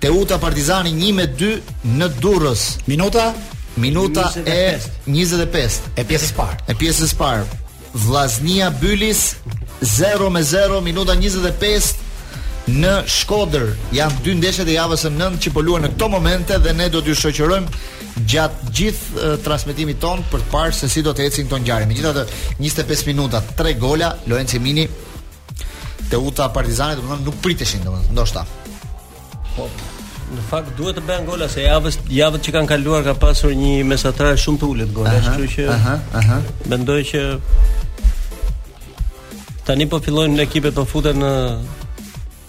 Teuta Partizani 1 me 2 në Durrës. Minuta minuta e 25 e pjesës së parë. E pjesës së parë. Vllaznia Bylis 0 me 0 minuta 25 në Shkodër. Janë dy ndeshjet e javës së 9 që po luhen në këto momente dhe ne do t'ju shoqërojmë gjatë gjithë uh, transmetimit tonë për të parë se si do të ecin këto ngjarje. Megjithatë, 25 minuta, 3 gola, Lorenc Jemini Teuta Partizani domethënë nuk priteshin domethënë ndoshta. Po në fakt duhet të bëjnë gola se javës javët që kanë kaluar ka pasur një mesatare shumë të ulët gola, kështu që aha aha mendoj që tani po fillojnë ekipet po futen në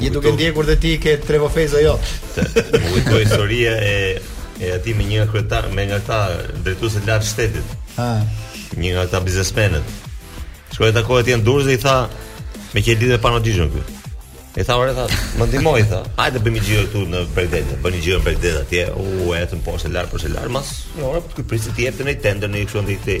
Je duke ndjekur dhe ti ke Trevo Fejzo jo. Kjo historia e e atij me një kryetar, me nga ta drejtues të lartë të shtetit. Ha. Një nga ta biznesmenët. Shkoi ta takojë në Durrës dhe i tha me që lidhë me panodizhën këtu. E tha ore tha, më ndihmo tha. Hajde bëjmë një xhiro këtu në Bregdet, bënë xhiro në Bregdet atje. U endën poshtë lart, poshtë lart, mas një orë po ky priste t'i jepte një tender në një kështu ndaj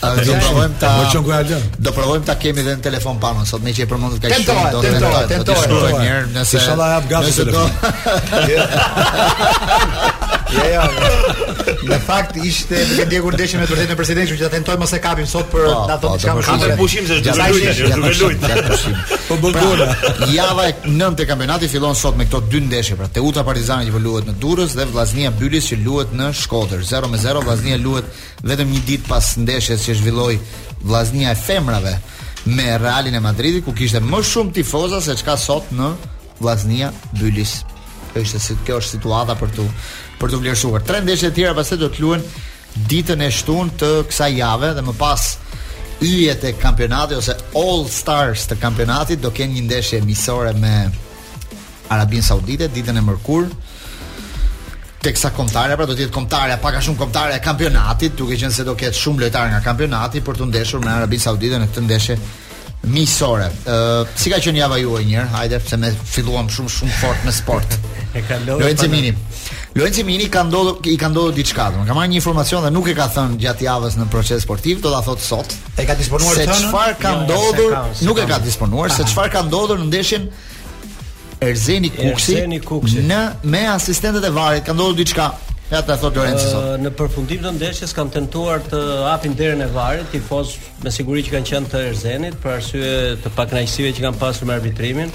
A do të provojmë ta Më çon ku ja lë. Do provojmë ta kemi edhe në telefon pa sot meqë e përmendët kaq shumë do të tentojë, tentojë, tentojë, tentojë, mirë, nëse inshallah jap gazë se do. Ja, ja. Në fakt ishte duke ndjekur ndeshjen me vërtet e presidentit, kështu që ta tentojmë mos e kapim sot për po, na thotë po, çka ka për pushim se duke luajtur, duke luajtur. Po bën pra, gola. Java e 9 e kampionatit fillon sot me këto dy ndeshje, pra Teuta Partizani që po luhet në Durrës dhe Vllaznia Bylis që luhet në Shkodër. 0-0 Vllaznia luhet Vetëm një ditë pas ndeshjes që zhvilloi Vllaznia e femrave me Realin e Madridit ku kishte më shumë tifozë se ç'ka sot në Vllaznia Bylis. Kjo është si kjo është situata për t'u për t'u vlerësuar. Tre ndeshje të tjera pastaj do të luhen ditën e shtunë të kësaj jave dhe më pas yjet e kampionatit ose All Stars të kampionatit do kenë një ndeshje miqësore me Arabinë Saudite ditën e mërkurë teksa kombëtarja pra do të jetë kombëtarja pak a shumë kombëtarja e kampionatit, duke qenë se do ketë shumë lojtarë nga kampionati për t'u ndeshur me Arabinë Saudite në këtë ndeshje miqësore. Ë, uh, si ka qenë java juaj një herë? Hajde, pse më filluam shumë shumë fort me sport. e ka lodhur. Lorenc Jemini. Lorenc Jemini ka ndodhur i ka ndodhur diçka, domethënë, ka marrë një informacion dhe nuk e ka thënë gjatë javës në Procesi Sportiv, do ta thotë sot. E ka disponuar se çfarë ka jo, ndodhur, nuk e ka disponuar se çfarë ka ndodhur në ndeshjen Erzeni Kuksi, Erzeni Kuksi. Me asistentët e varit ka ndodhur diçka Ja ta thotë Lorenci sot. Në përfundim të ndeshjes kanë tentuar të hapin derën e varit, tifozë me siguri që kanë qenë të Erzenit për arsye të pakënaqësive që kanë pasur me arbitrimin.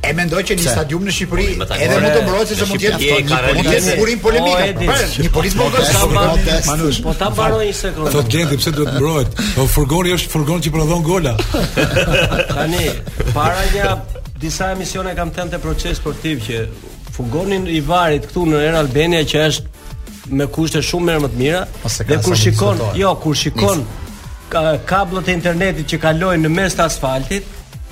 E mendoj që në stadium në Shqipëri po, edhe mund të mbrohet se mund të jetë një po, po, politik sigurim polemika. Një politik më gjerë. Manush, po ta mbaroj një sekondë. Thotë Genti pse duhet të mbrohet? Po furgoni është furgon që prodhon gola. Tani, para një disa emisione kam thënë te proces sportiv që furgoni i varit këtu në Air Albania që është me kushte shumë më të mira. Dhe kur shikon, jo, kur shikon kabllot e internetit që kalojnë në mes të asfaltit,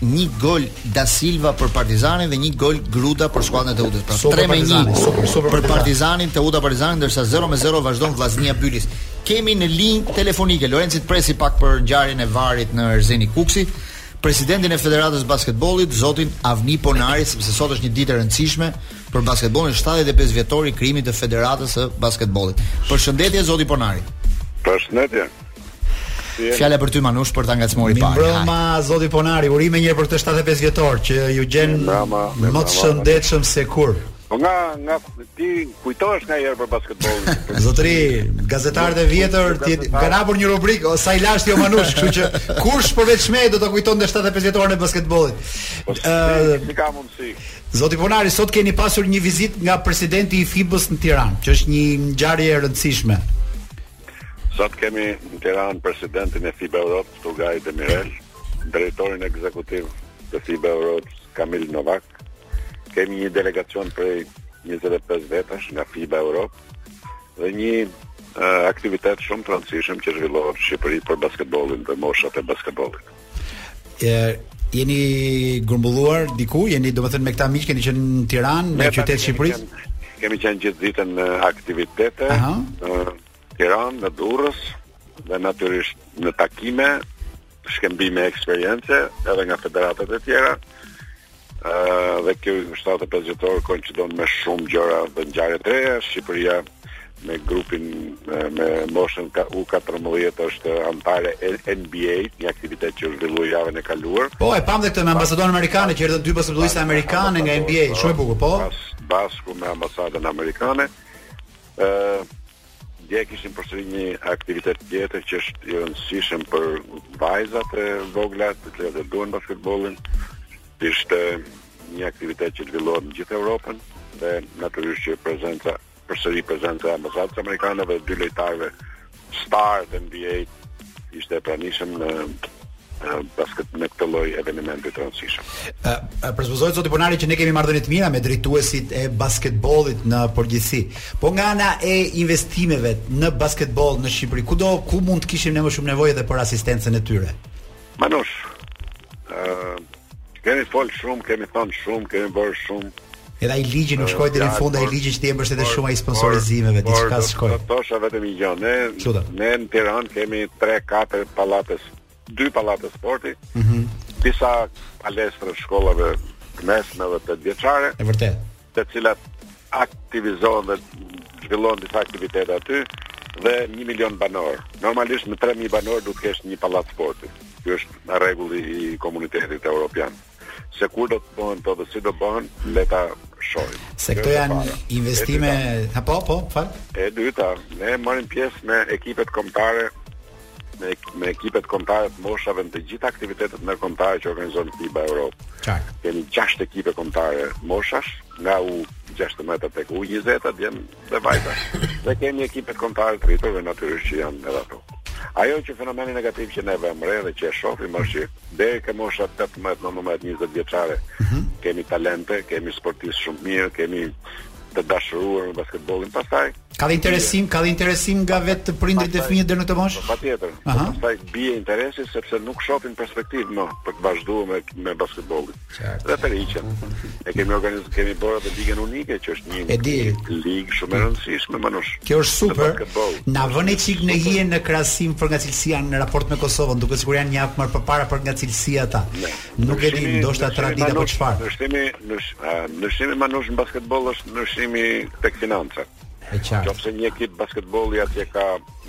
Një gol Da Silva për Partizanin dhe një gol Gruda për skuadrën e Teutës. Pra 3 me 1 super, super për Partizanin, Teuta Partizani ndërsa 0 me 0 vazhdon Vllaznia Bylis. Kemi në linjë telefonike Lorenci të presë pak për ngjarjen e Varit në Erzeni Kuksi presidentin e Federatës së Basketbollit, zotin Avni Ponari, sepse sot është një ditë e rëndësishme për basketbollin 75 vjetori i krijimit të Federatës së Basketbollit. Përshëndetje zoti Ponari. Përshëndetje. Fjala për ty Manush për ta ngacmuar i parë. Mirëmbrëma Zoti Ponari, urime një herë për këtë 75 vjetor që ju gjen më të shëndetshëm se kurrë. Po nga nga ti kujtohesh nga herë për basketbollin. Zotri, gazetarët e vjetër ti kanë hapur një rubrikë o sa i lashtë je Manush, kështu që kush përveç meje do të kujtonte 75 vjetorin e basketbollit. Ëh, po, si ka mundësi. Zoti Ponari, sot keni pasur një vizitë nga presidenti i FIBA-s në Tiranë, që është një ngjarje e rëndësishme. Sot kemi në Tiranë presidentin e FIBA Europës, Turgay Demirel, drejtorin ekzekutiv të FIBA Europës, Kamil Novak. Kemi një delegacion prej 25 vetash nga FIBA Europë dhe një uh, aktivitet shumë të rëndësishëm që zhvillohet në Shqipëri për basketbollin dhe moshat e basketbollit. jeni grumbulluar diku, jeni domethënë me këta miq keni qenë në Tiranë, në qytete të Shqipërisë? Kemi qenë gjithë ditën në aktivitete, Aha. në Tiranë, në Durrës dhe natyrisht në takime, shkëmbime eksperience edhe nga federatat e tjera. Ëh dhe ky 75 vjetor koincidon me shumë gjëra dhe ngjarje të reja Shqipëria me grupin me moshën U14 është anëtare e NBA, një aktivitet që u zhvillua javën e kaluar. Po, e pamë këtë me ambasadoren amerikane që erdhën dy basketbolliste amerikane nga NBA, shumë e bukur, po. Bashkë me ambasadën amerikane. Ëh, Dje kishim përsëri një aktivitet tjetër që është i rëndësishëm për vajzat e vogla, të cilat e duan basketbollin. Ishte një aktivitet që zhvillohet në gjithë Evropën dhe natyrisht që prezenca përsëri prezenca e ambasadës amerikane dhe dy lojtarëve star të NBA Ishte e pranishëm në basket me këtë lloj evenimenti të rëndësishëm. Ë uh, presupozohet zoti Ponari që ne kemi marrëdhënie të mira me drejtuesit e basketbollit në përgjithësi. Po nga ana e investimeve në basketboll në Shqipëri, kudo ku mund të kishim ne më shumë nevojë edhe për asistencën e tyre. Manush, uh, kemi fol shumë, kemi thënë shumë, kemi bërë shumë. Edhe ai ligji nuk shkoi deri në fund, ai ligji që ti e mbështete shumë ai sponsorizimeve, diçka shkoi. Po thosha vetëm një gjë, ne ne në Tiranë kemi 3-4 pallate, dy pallate sporti. Mhm. Mm disa palestra shkollave të mesme dhe nëntëvjeçare. Është vërtet. të cilat aktivizohen dhe zhvillohen disa aktivitete aty dhe 1 milion banorë. Normalisht me 3000 banorë duhet të kesh një pallat sporti. Ky është rregulli i komunitetit evropian. Se kur do të bëhen to dhe si do bëhen, le ta shohim. Se këto janë investime, apo po, fal. E dyta, ne marrim pjesë me ekipet kombëtare me me ekipet kombëtare të moshave në të gjitha aktivitetet ndërkombëtare që organizon FIBA Europë. Qartë. Kemi 6 ekipe kombëtare moshash nga u 16 tek u 20 djem dhe vajza. Dhe kemi ekipet kombëtare të rritura natyrisht që janë edhe ato. Ajo që fenomeni negativ që ne vëmë re dhe që e shohim është që deri ke mosha 18, 19, 20 vjeçare mm -hmm. kemi talente, kemi sportistë shumë mirë, kemi të dashuruar me basketbollin. Pastaj Ka dhe interesim, ka dhe interesim nga vetë prindërit e fëmijëve deri në këtë moshë? Patjetër. Po pastaj bie interesi sepse nuk shohin perspektivë më për të vazhduar me me basketbollin. Dhe tërhiqen. E kemi organizuar, kemi bërë edhe ligën unike që është një ligë shumë e rëndësishme Manush. Kjo është super. Na vënë një çik në hije në krahasim për nga cilësia në raport me Kosovën, duket sikur janë një hap më përpara për nga cilësia ata. Nuk e di, ndoshta tradita apo çfarë. Ndryshimi, ndryshimi Manush në basketboll është ndryshimi tek financat. E qartë. Në qoftë se një ekip basketbolli atje ka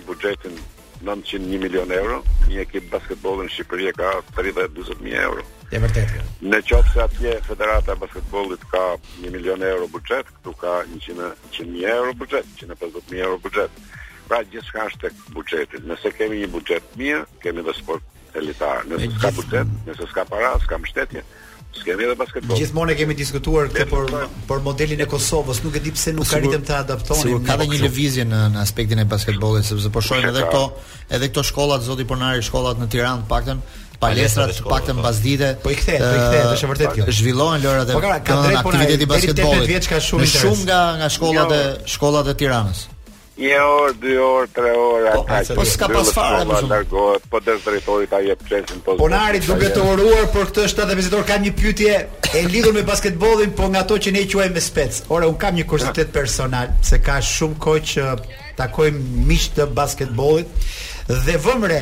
buxhetin 900, 1 milion euro, një ekip basketbolli në Shqipëri ka 30-40 mijë euro. E vërtetë. Në qoftë se atje Federata e Basketbollit ka 1 milion euro buxhet, këtu ka 100 100 mijë euro buxhet, 150 mijë euro buxhet. Pra gjithçka është tek buxheti. Nëse kemi një buxhet mirë, kemi dhe sport elitar. Nëse s'ka buxhet, nëse s'ka para, s'ka mbështetje, s'kemi edhe basketbol. Gjithmonë e kemi diskutuar këtë për për modelin e Kosovës, nuk e di pse nuk arritëm ta adaptonim. Sikur ka dhe një lëvizje në në aspektin e basketbollit, sepse po shohim edhe këto, edhe këto shkollat zoti Ponari, shkollat në Tiranë të paktën, palestrat të paktën mbas dite. Po i kthehet, po i kthehet, është vërtet kjo. Zhvillohen lojërat e po kanë aktivitete basketbolli. Në shumë nga nga shkollat e shkollat e Tiranës. Një orë, dy orë, tre orë, po, ata që po s'ka pas fare më shumë. Largohet, po edhe drejtori ta jep çelësin po. Ponari, duke të uruar për këtë 70-vjetor kam një pyetje e lidhur me basketbollin, po nga ato që ne quajmë me spec. Ore unë kam një kuriozitet personal, se ka shumë kohë që takojmë miq të basketbollit dhe vëmë re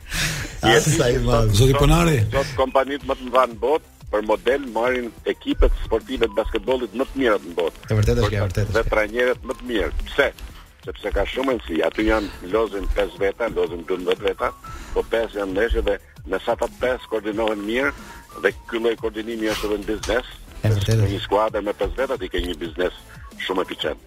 Asi sa i madh. Zoti Ponari. Sot kompanitë më të mëdha në botë për model marrin ekipet sportive të basketbollit më të mira në botë. E vërtetë është, e vërtetë. Dhe trajnerët më të mirë. Pse? Sepse ka shumë rëndësi. Aty janë lozin 5 veta, lozin 12 veta, po 5 janë në ndeshje dhe me sa ata 5 koordinohen mirë dhe ky lloj koordinimi është edhe në biznes. E vërtetë. Një skuadër me 5 veta ti ke një biznes shumë eficient.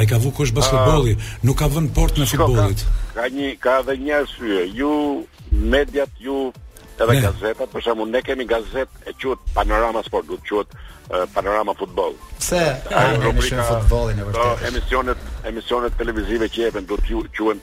Ai ka vu kosh basketbolli, nuk ka vënë portën e futbollit. Ka, ka një ka edhe një arsye. Ju mediat ju edhe ne. gazetat, për shembull, ne kemi gazetë quhet Panorama Sport, duhet të quhet uh, Panorama Futboll. Pse? Ai rubrika futbollin e vërtetë. Po, emisionet, emisionet televizive që jepen duhet të quhen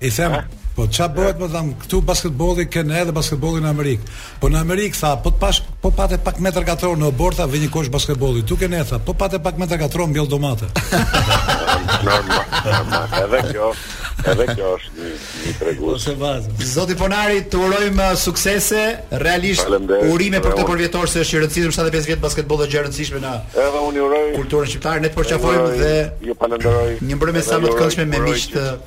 I them, ha? po ça bëhet më tha me këtë basketbollin këtu ne edhe basketbolli në Amerikë. Po në Amerikë tha, po të pash po patë pak metër katror në oborr të vë një kosh basketbolli. Tek ne tha, po patë pak metër katror mbjell domate. Normal, normal. Edhe kjo, edhe kjo është një një tregues. Ose vazo. Zoti Ponari, të urojmë uh, suksese, realisht urime për këtë përvjetor se është i rëndësishëm 75 vjet basketboll është gjë e rëndësishme në Edhe unë uroj kulturën shqiptare, ne të përqafojmë dhe ju falenderoj. Një mbrëmje sa më të këndshme me miqtë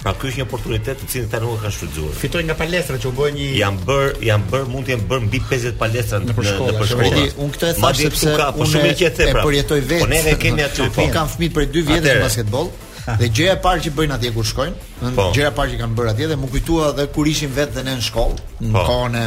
Pra ky është një oportunitet të cilin ata nuk e kanë shfrytzuar. Fitojnë nga palestra që u bënë. Janë bërë, janë bërë, mund të jenë bërë mbi 50 palestra nëpër shkolla. Nëpër shkolla. Unë këtë e thashë sepse ka, po shumë që e the pra. Po e jetoj vetë. Po ne ne kemi aty. Po kam fëmijë për 2 vjet në basketboll. Dhe gjëja e parë që bëjnë atje kur shkojnë, po. gjëja e parë që kanë bërë atje dhe më kujtua edhe kur ishim vetë dhe ne në shkollë, në po. kohën e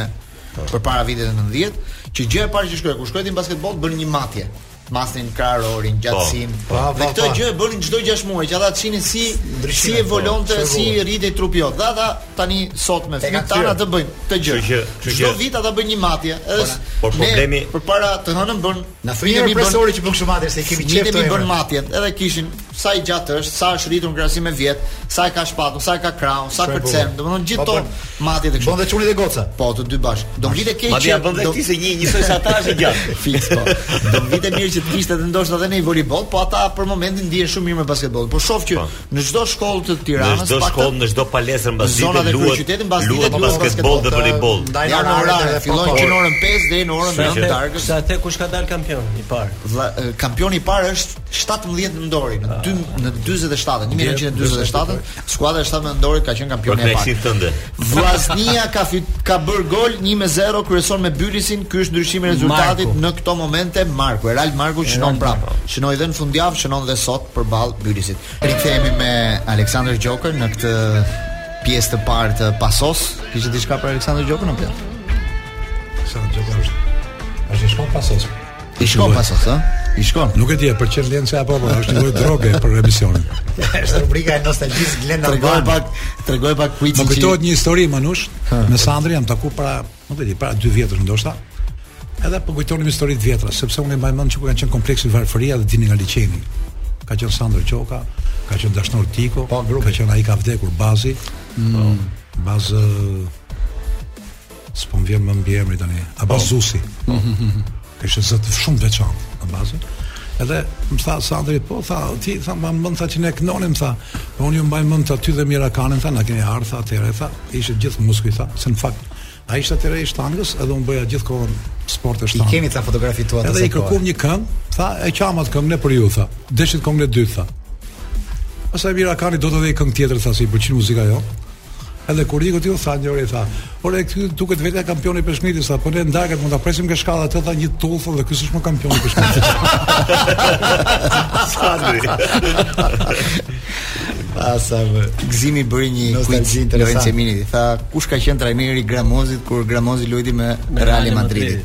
përpara viteve 90, që gjëja e parë që shkoje kur shkoje në basketboll bënin një matje. masnin kraharorin, gjatësinë. Po, po, dhe këtë gjë e bënin çdo 6 muaj, që ata shihnin si si evoluonte, po, si rritej trupi jot. Dhe ata tani sot me fëmijët tanë e bëjnë këtë gjë. Që që çdo vit ata bëjnë një matje, edhe por problemi përpara të hënën bënë fëmijët e mi bënë që bënë kështu matje se kemi çfarë të bëjmë. Bënë matjen, edhe kishin sa i gjatë është, sa është rritur në krahasim me vjet, sa e ka shpatullën, sa e ka krahun, sa kërcen, domethënë gjithë këto matjet kështu. Bën dhe çuni dhe goca. Po, të dy bash. Do vite keq. Madje bën dhe ti se je njësoj sa ata tash gjatë. Fiks po. Do vite mirë që të kishte edhe ndoshta edhe në volejboll, po ata për momentin ndihen shumë mirë me basketboll. Po shoh që po. në çdo shkollë të Tiranës, në çdo shkollë, në çdo palestër mbasdites luhet. Çdo mbasdite luhet basketboll dhe volejboll. Janë orare, fillojnë që në orën 5 deri në orën 9 të darkës. Sa the kush ka dalë kampion i parë? Kampioni i parë është shtatëmbëdhjetë nëntori në dy në dyzet e shtatën një mijë e nëntëqind e dyzet e shtatën skuadra e shtatëmbëdhjetë nëntorit ka qenë kampione e parë tani Vllaznia ka fit, ka bër gol 1 me 0 kryeson me Bylisin ky është ndryshimi i rezultatit në këto momente Marku Herald Marku shënon prap shënoi dhe në fundjavë shënon dhe sot përballë Bylisit rikthehemi me Aleksandër Gjokën në këtë pjesë të parë të pasos kishte diçka për Aleksandër Gjokën apo jo Aleksandër Gjokën është është shkon pasos I shkon Pasos, ha? I shkon. Nuk e di për çfarë lënde se apo është një drogë për emisionin. Është rubrika e nostalgjisë Glenda Tregoje pak, tregoje pak kuicin. Më kujtohet një histori Manush, me Sandrin jam taku para, nuk e di, para dy vjetësh ndoshta. Edhe po kujtonim histori të vjetra, sepse unë mbaj mend që kanë qenë kompleksi Varfëria dhe dilnim nga liçeni. Ka qenë Sandër Gjoka, ka qenë Dashnor Tiko, po, ka qenë ai ka vdekur bazi. Mm. Bazë S'po më vjen më mbiemri tani. Abaz po. Zusi. Po. Kishte zë shumë të veçantë Abazi. Edhe më tha Sandri, po tha, ti tha mban mend tha që ne kënonim tha. Po unë ju mbaj mend tha ty dhe Mira Kanin tha, na keni ardhur tha atëherë tha, ishe gjithë muskuj tha, se në fakt ai ishte trajneri i shtangës edhe unë bëja gjithë kohën sport e shtangë. I kemi pa fotografitë tua të Edhe kërkuat një këngë, tha e çamë atë këngën ne për ju tha. Deshit këngën e dytë tha. Pastaj Mira Kani donte dhe një këngë tjetër tha s'i pëlqen muzika jo. Edhe kur ikët ju tha njëri tha, "Ore ky duket vetja kampioni i peshëngritjes, tha po ne në darkë mund ta presim nga shkallët tha një tullë dhe ky s'është më kampioni i peshëngritjes." Sandri. Asa më. Gzimi bëri një quiz interesant. Tha, "Kush ka qenë trajneri i Gramozit kur Gramozi luajti me Real Madridin?"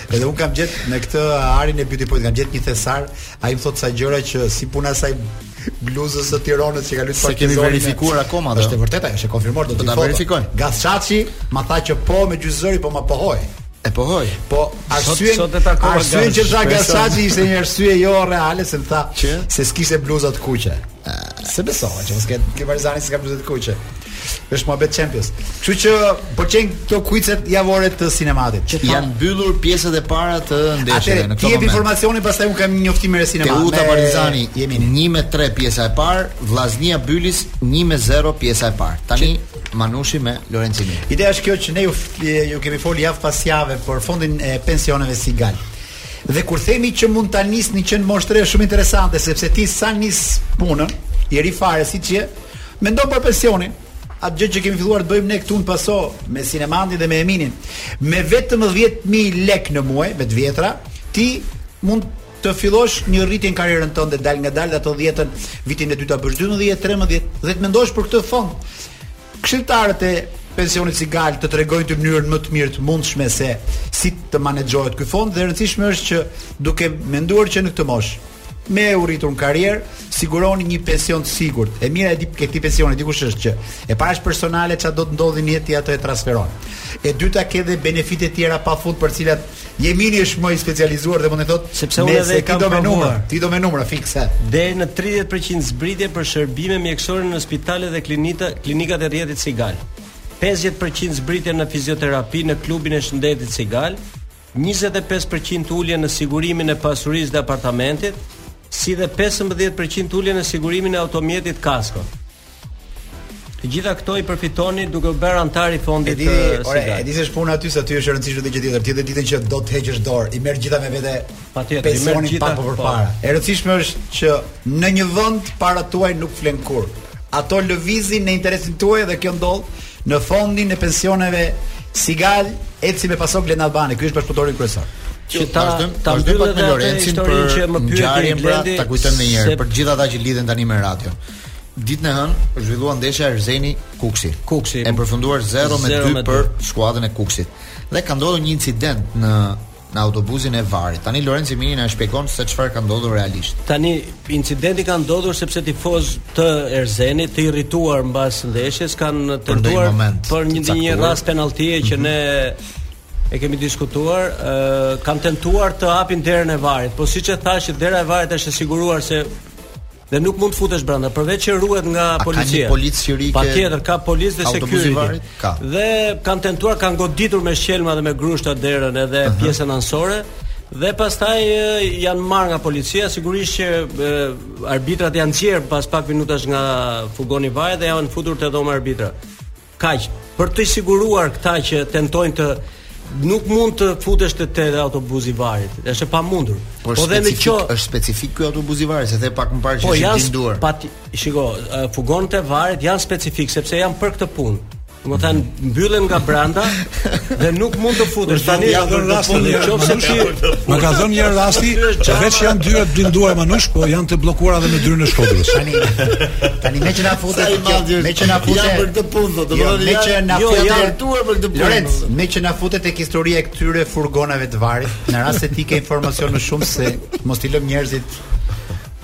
Edhe un kam gjet me këtë arin e beauty point, kam gjet një thesar, ai më thot sa gjëra që si puna asaj bluzës së Tironës që ka luajtur partizani. S'e kemi verifikuar me... akoma atë. Është e vërtetë, është e konfirmuar do të ta verifikojmë. Gaz Çaçi ma tha që po me gjyzëri po ma pohoi. E pohoi. Po arsyen sot, sot arsyen që tha Gaz Çaçi ishte një arsye jo reale se më tha që? se s'kishte bluza të kuqe. S'e besova që mos ketë Partizani s'ka bluza të kuqe. Është muhabet Champions. Kështu që po çen këto kuicet javore të sinematit. Që tha- Janë mbyllur pjesët e para të ndeshjeve Atëre, në këtë moment ti jep informacionin, pastaj unë kam një njoftim me sinema. Teuta me- Partizani jemi 1 me 3 pjesa e parë, Vllaznia Bylis 1 me 0 pjesa e parë. Tani Manushi me Lorencini. Ideja është kjo që ne ju, f- ju kemi fol javë pas jave për fondin e pensioneve Sigal. Dhe kur themi që mund ta nisni që në moshë të re është shumë interesante sepse ti sa nis punën, i ri fare siç je, mendon për pensionin, atë gjë që kemi filluar të bëjmë ne këtu në Paso me Sinematin dhe me Eminin. Me vetëm 10000 lekë në muaj, me të vjetra, ti mund të fillosh një rritje në karrierën tënde dalëngadalë atë 10-ën, vitin e dytë ta bësh 12, 13 dhe të mendosh për këtë fond. Këshilltarët e Pensionit Sigal të tregojnë ty mënyrën më të mirë të mundshme se si të menaxhohet ky fond dhe e rëndësishme është që duke menduar që në këtë moshë me u rritur në karrierë, siguroni një pension të sigurt. E mira e këtij pensioni dikush është që e para është personale çfarëdo të ndodhi në jetë atë e transferon. E dyta ke dhe benefite të tjera pa fund për të cilat Gemini është më i specializuar dhe mund ta thotë sepse unë e kam, do me numra, ti do me numra fikse. Deri në 30% zbritje për shërbime mjekësore në spitale dhe klinika, klinikat e rrjetit Sigal. 50% zbritje në fizioterapi në klubin e shëndetit Sigal, 25% ulje në sigurimin e pasurisë dhe apartamentit, si dhe 15% ulje në sigurimin e automjetit Kasko. Të gjitha këto i përfitoni duke u bërë anëtar i fondit të Sigal. Ore, e di si është puna aty se aty është e rëndësishme edhe një gjë tjetër. Ti do ditën që do të heqësh dorë, i merr të gjitha me vete. Patjetër, i merr të gjitha pa për po. para. E rëndësishme është që në një vend paratë tuaja nuk flenë kurrë. Ato lëvizin në interesin tuaj dhe kjo ndodh në fondin e pensioneve Sigal, eci me pasok Glen Albani. Ky është bashkëpunëtori kryesor që ta ta mbyllë me Lorencin pra që më pyeti Blendi ta kujtojmë një herë për gjithë ata që lidhen tani me radio. Ditën e hënë është zhvilluar ndeshja Erzeni Kukësi. Kukësi e përfunduar 0 me 2 për skuadrën e Kukësit. Dhe ka ndodhur një incident në në autobuzin e Varit. Tani Lorenc Jemini na shpjegon se çfarë ka ndodhur realisht. Tani incidenti ka ndodhur sepse tifozë të Erzenit të irrituar mbas ndeshjes kanë tentuar për një, për një rast penalltie që mhm. ne e kemi diskutuar, kanë tentuar të hapin derën e Varit. Po siç e thashë, dera e Varit është e siguruar se Dhe nuk mund të futesh brenda, përveç që ruhet nga policia. Ka një polic security. Patjetër, ka policë dhe security. Ka. Dhe kanë tentuar, kanë goditur me shqelma dhe me grushta derën edhe uh -huh. pjesën anësore. Dhe pastaj janë marrë nga policia, sigurisht që arbitrat janë nxjerrë pas pak minutash nga furgoni i varit dhe janë futur te dhoma e arbitrave. Kaq, për të siguruar këta që tentojnë të nuk mund të futesh te te autobuzi i varit. Është e pamundur. Po, po dhe në ç'është specifik ky autobuz i varit, se the pak më parë që po, është i blinduar. Po janë shiko, furgonët e varit janë specifikë sepse janë për këtë punë. Domethënë mbyllen nga branda Dhe nuk mund të futesh tani në dhënë rast në qoftë se ti më ka dhënë një rasti, veç janë dyer të blinduara manush, po janë të bllokuara edhe në derën e shoferit. Tani tani meqë na fute, meqë na fute. Janë për këtë punë do të thotë. Meqë na fute. Janë hartuar për këtë punë. Lorenc, meqë na fute tek historia e këtyre furgonave të varit, në rast se ti ke informacion më shumë se mos t'i lëmë njerëzit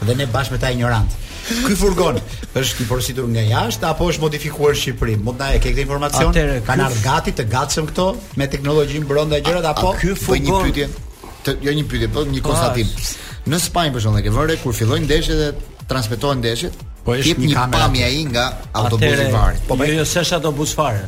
dhe ne bashkë me ta injorantë. Ky furgon është i porositur nga jashtë apo është modifikuar në Shqipëri? Mund na e kesh këtë informacion? Atëre, kanë ardhur gati të gatshëm këto me teknologjinë brenda gjërat apo ky furgon një pyetje? Të, jo një pyetje, po një konstatim. Në Spanjë për shembull, ke vënë re kur fillojnë ndeshjet dhe transmetohen ndeshjet, po është një, një pamje aty nga autobusi i VAR-it. Po jo, jo, s'është autobus fare.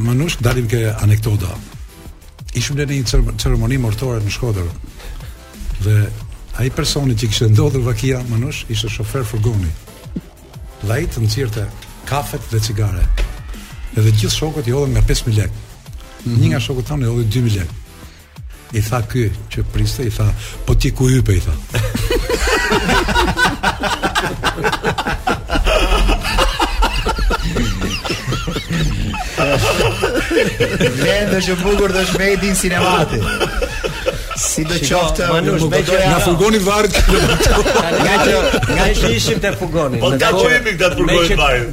Manush dalim ke anekdota. Ishim në një ceremoni mortore në Shkodër. Dhe ai personi që kishte ndodhur vakia Manush ishte shofer furgoni. Dhe ai të nxirrte kafe dhe cigare. Edhe gjithë shokët i hodhën nga 5000 lekë. Mm -hmm. Një nga shokët tonë i hodhi 2000 lekë. I tha ky që priste, i tha, po ti ku ype, i tha. Vend është e bukur dhe është made in sinemati. Si do qoftë, nuk do të na furgoni VAR. Nga që nga që ishim te furgoni. Po nga ku jemi te furgoni VAR?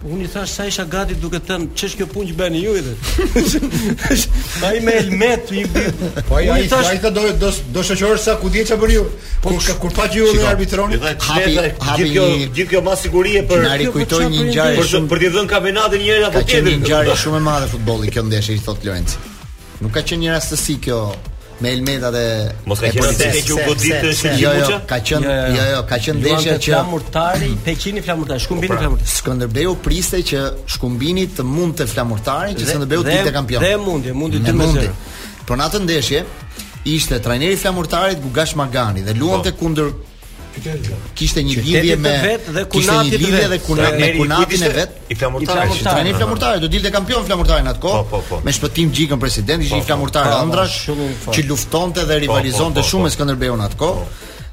Unë i thash sa isha gati duke të thënë ç'është kjo punë që bëni ju edhe. Ai me helmetë i bie. Po ai ai thash... ai ka do do do shoqërosh sa ku di ç'a bëni ju. Po kur, kur pa ju edhe arbitroni. Hapi hapi kjo gjithë kjo masë sigurie për na rikujtoi një ngjarje për për të dhënë kampionatin njëri apo tjetrin. Një ngjarje shumë e madhe futbolli kjo ndeshje i thot Lorenzo. Nuk ka qenë një rastësi kjo me helmeta dhe Mos ka qenë se që u godit Shkëlqim jo, jo, ka qenë jo, jo, jo ka qenë ndeshja që Flamurtari Peqini Flamurtari Shkumbini pra, Flamurtari Skënderbeu priste që Shkumbini të mundte Flamurtarin që Skënderbeu të ishte kampion dhe mundi mundi të mundi por në atë ndeshje ishte trajner i Flamurtarit Gugash Magani dhe luante po. kundër kishte një lidhje me vet dhe kunatin e vet dhe kunatin e kunatin e vet i Flamurtarit i trajneri i Flamurtarit do dilte kampion Flamurtari në atë kohë po, po, po. me Shpëtim Gjikën president ishte një Flamurtar ëndrrash që luftonte dhe rivalizonte shumë me Skënderbeun atë kohë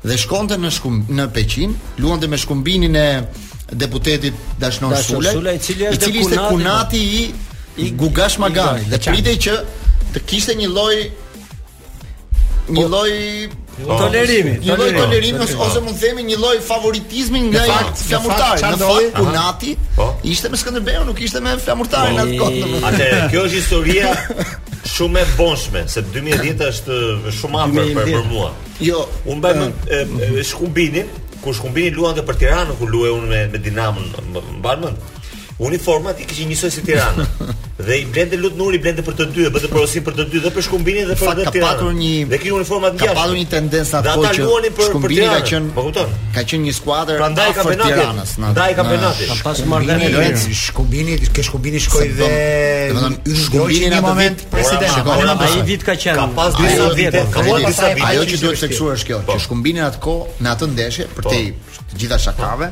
dhe shkonte në Shkum, në Peqin luante me Shkumbinin e deputetit Dashnor Sula i cili ishte kunati i Gugash Maganit dhe pritej që të kishte një lloj një lloj po. tolerimi, një lloj tolerimi ose, ose mund të themi një lloj favoritizmi ndaj Flamurtarit. Në fakt, kunati po. ishte me Skënderbeun, nuk ishte me Flamurtarin po. atë kohë. Atë, kjo është historia shumë e vonshme, se 2010 është shumë afër për, për mua. Jo, unë mbaj mend Shkumbinin, kur Shkumbini luante për Tiranën, kur luaja unë me, me Dinamon, mban mend. Uniformat i kishin njësoj si Tirana. dhe i blente Lut Nuri, blente për të dy, bënte porosinë për të dy dhe për Shkumbinin dhe për Tiranën. Një, dhe kishin uniformat të ngjashme. Ka patur një tendencë atë kohë që luanin për për Tirana. Ka qenë, po kupton? Ka qenë një skuadër prandaj ka për Tiranës, na. Ndaj ka penati. Ka pas marrëdhënie me Shkumbinin, ke Shkumbini shkoi dhe domethënë Shkumbini në moment president. Shikoni ai vit ka qenë. Ka pas dy vjet. Ka pas disa vjet. Ajo që duhet theksuar është kjo, që Shkumbini atë kohë në atë ndeshje për të gjitha shakatë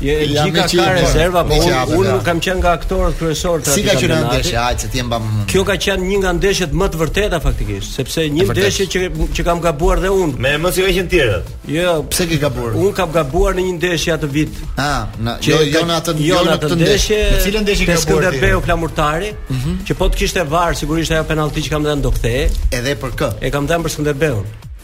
Je ja me çfarë ka rezerva, po unë unë kam qenë nga aktorët kryesorë të atij. Si ka qenë ndeshja, hajt se ti e mbam. Kjo ka qenë një nga ndeshjet më të vërteta faktikisht, sepse një ndeshje që që kam gabuar dhe unë. Domethënë si kanë qenë tjerat. Jo, pse ke gabuar? Unë kam gabuar në një ndeshje atë vit. Ah, në jo jo në atë jo në atë ndeshje. Në cilën ndeshje ke gabuar? Skënderbeu Flamurtari, mhm. që po të kishte VAR sigurisht ajo penallti që kam dhënë do kthehej. Edhe për kë? E kam dhënë për Skënderbeun.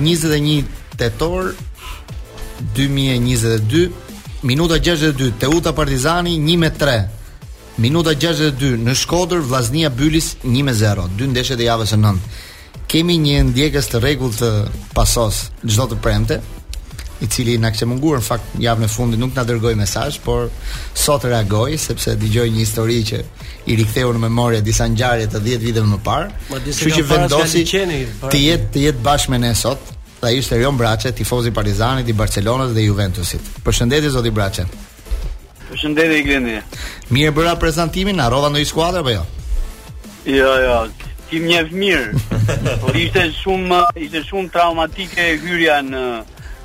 njëzet e një tetor 2022 minuta 62 Teuta Partizani 1 me 3 minuta 62 në Shkodër Vllaznia Bylis 1 me 0 dy ndeshjet e javës së 9 kemi një ndjekës të rregullt të Pasos çdo të premte i cili na ka munguar në fakt javën e fundit nuk na dërgoi mesazh, por sot reagoi sepse dëgjoi një histori që i riktheu në memorie disa ngjarje të 10 viteve më parë. Kështu që vendosi të jetë të jetë bashkë me ne sot. Dhe ai është Erion Braçe, tifoz i Partizanit, i Barcelonës dhe Juventusit. Përshëndetje zoti Braçe. Përshëndetje Glendi. Mirë bëra prezantimin, harrova ndonjë skuadër apo jo? Jo, jo, ti më njeh mirë. Por ishte shumë ishte shumë traumatike hyrja në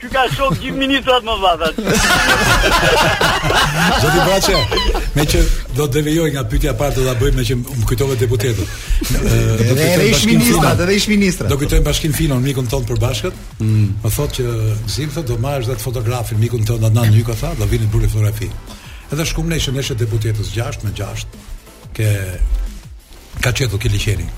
Ky ka shok gjithë ministrat me radhë. Zoti Braçe, me që do të devijoj nga, pyetjen e parë do ta bëj me që më kujtove deputetët. Ëh, do të kujtoj ish ministrat, edhe ish ministrat. Do kujtoj Bashkim Finon, mikun tonë të përbashkët. Mm. Më thotë që Gzim thotë do marrësh atë fotografin mikun tonë Adnan Hyka tha, do vini të bëni fotografi. Edhe shkum ne ishim ne deputetët 6 me 6. Ke ka qetu ke liqeni.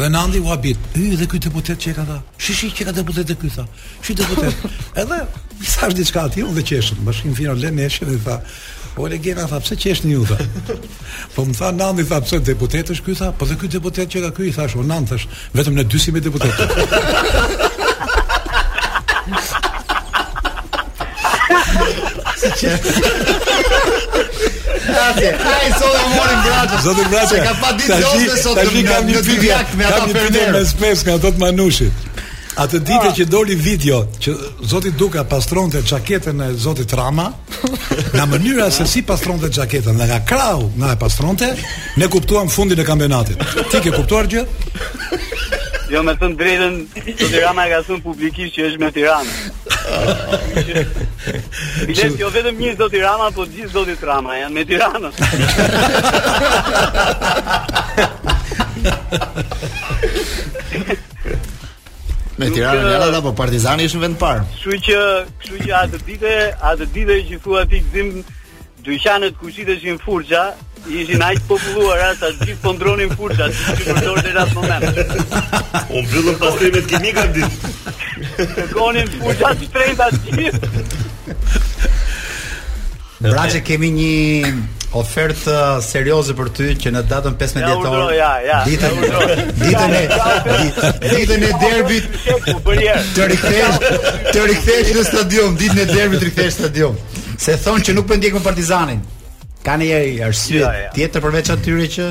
Dhe Nandi u habit, "Hy dhe ky deputet qenka tha. Shi shi qenka deputet dhe ky tha. Shi deputet." Edhe seç ishte diçka aty dhe qeshën, Bashkim Fino me ne ishte dhe tha, "O legena tha, pse qeshni ju tha?" Po më tha Nandi tha, "Pse deputet është ky tha? Po dhe ky deputet qenka ky i thash, "O Nandi thash, Vetëm ne dy s'jemi deputetë. Si që... Ate, ai sot e morim gratë. Sot e gratë. Ka pa ditë sot sot. Tash kam një pikë me ata fermer. Ndjesë nga zoti Manushi. Atë ditë ah. që doli video që zoti Duka pastronte xhaketën e zotit Rama, Nga mënyra se si pastronte xhaketën dhe nga krahu nga e pastronte, ne kuptuam fundin e kampionatit. Ti ke kuptuar gjë? Jo, me thënë të drejtën, zoti Rama e ka thënë publikisht që është me Tiranën. Biles, jo vetëm një zoti Rama, po gjithë zotërinjtë Rama, janë me Tiranën. Me Tiranën janë ata, po Partizani është në vend të parë. Kështu që, kështu që atë ditë, atë ditë që thua ti Gzim dyqanet ku shiteshin furça, ishin aq të populluar sa sa gjithë po ndërronin furça si për dorë në atë moment. U mbyllën pastrimet kimike atë ditë. Konin furça të trenda gjithë. Braçe kemi një ofertë serioze për ty që në datën 15 dhjetor. Ja, ja, ditën ditën e ditën e derbit të rikthesh të rikthesh në stadium, ditën e derbit të rikthesh në stadium. Se thonë që nuk po e ndjek më Partizanin. Ka një arsye tjetër përveç atyre që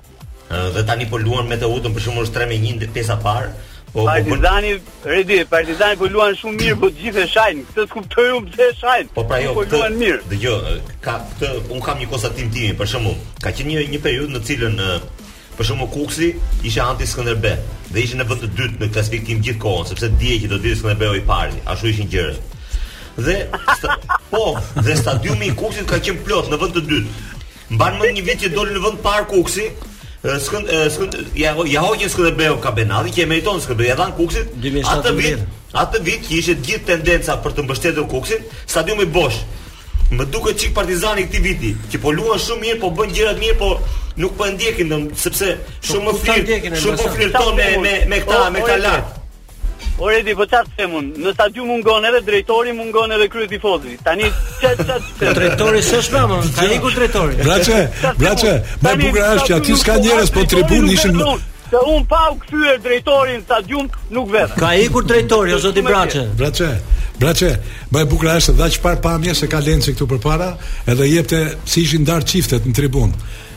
Dhe tani po luan me Teutën, për shembull është 3 me 1 pjesa e parë. Po, po Partizani, po, Redi, Partizani po luan shumë mirë, po gjithë e shajnë. Këtë s'kuptoj unë pse e shajnë. Po pra jo, po luan mirë. Dëgjo, ka këtë, unë kam një konstatim tim, për shembull, ka qenë një një periudhë në cilën për shembull Kukësi ishte anti Skënderbe dhe ishte në vend të dytë në klasifikim gjithë kohën, sepse dije që do të dilte Skënderbeu i pari, ashtu ishin gjërat. Dhe po, dhe stadiumi i Kukësit ka qenë plot në vend të dytë. Mban mend një vit që doli në vend të parë Kukësi, Skënd, skënd, ia, ia hoqën Skënderbeu ka Ben Hadi që e meriton Skënderbeu, ia dhanë Kukësit. Atë vit, atë vit që ishte gjithë tendenca për të mbështetur Kukësin, stadiumi bosh. Më duket çik Partizani i këtij viti, që po luan shumë mirë, po bën gjërat mirë, po nuk po e ndjekin sepse po shumë më flirt, shumë po flirton me me me këta, me këta lart. O Redi, po çfarë them unë? Në stadium mungon edhe drejtori, mungon edhe kryetifozi. Tani çet çet. Drejtori s'është më, ka iku drejtori. Braçe, braçe, më e bukura është që aty s'ka njerëz po në tribunë ishin. Se unë pa u kthyer drejtori në stadium nuk vete. Ka iku drejtori, o zoti Braçe. Braçe. Braçe, më e bukura është dha ca pamje se ka Lenci këtu përpara, edhe jepte si ishin ndarë çiftet në tribunë.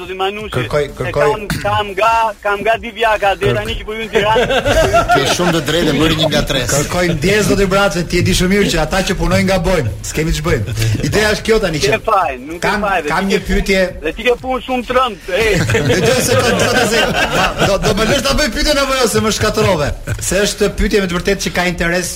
Zoti Manushi. Kërkoj, kërkoj. Kam kam nga kam nga Divjaka deri tani që po hyj në Tiranë. Ke shumë të drejtë, bëri një ngatërresë. Kërkoj ndjesë zoti Braçe, ti e di shumë mirë që ata që punojnë gabojnë. S'kemi ç'bëjmë. Ideja është kjo tani që. Kam kam një pyetje. Dhe ti ke punë shumë trëmb. Ej. Dëgjo se të do të zë. Do do më lësh ta bëj pyetjen apo jo se më shkatërrove. Se është pyetje me të vërtetë që ka interes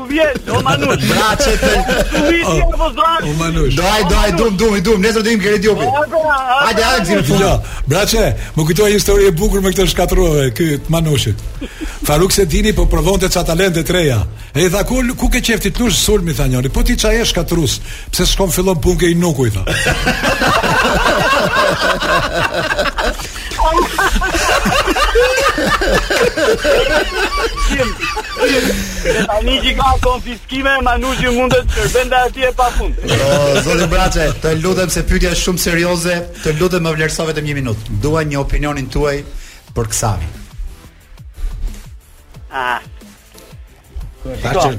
vjen, o Manush. Braçe të. O Manush. Do ai do ai dum dum i dum, nesër do im kërë djopi. Hajde, hajde zinë fund. Jo, braçe, më kujtoj një histori e bukur me këtë shkatrruve të Manushit. Faruk Sejdini po provonte ca talente të reja. E i tha ku ku ke qejf ti të lush sulmi tha njëri. Po ti ça je shkatrrus? Pse s'shkon fillon punë ke Hinuku i tha. A një që ka konfiskime, Manushi mundet të shërben dhe ai pa fund. O, zoti Braçe, të lutem se pytja shumë serioze, të lutem më vlerësove të një minutë. Dua një opinionin tuaj për kësami. Ah. Ta që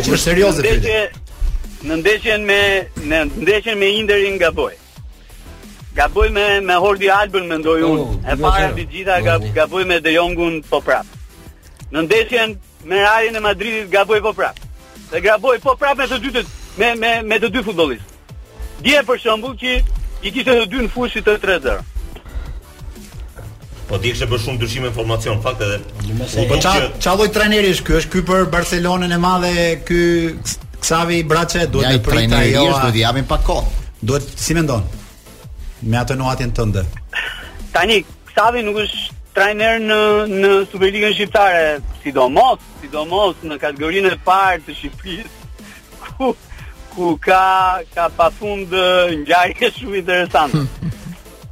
është serioze pytja. Në ndeshjen me në ndeshjen me Interin gaboi. Gaboi me me Jordi Albën mendoj unë. Oh, e para mbi gjitha gab, gaboi me De Jongun po prap. Në ndeshjen me Realin e Madridit gaboi po prap. Dhe gaboi po prap me të dy të me me me të dy futbollistë. Dje për shembull që i kishte të dy në fushë fitoi 3-0. Po t'i kishte bërë shumë ndryshime në formacion, fakt edhe. Po ça ça lloj trajneri është ky? Është ky për Barcelonën e madhe, ky Xavi Braçe duhet të ja, pritet ajo. Ja, duhet t'i japim pak kohë. Duhet si mendon? Me atë nuhatjen tënde. Tani Xavi nuk është trajner në në Superligën shqiptare, sidomos, sidomos në kategorinë e parë të Shqipërisë. Ku ku ka ka pafund ngjarje shumë interesante.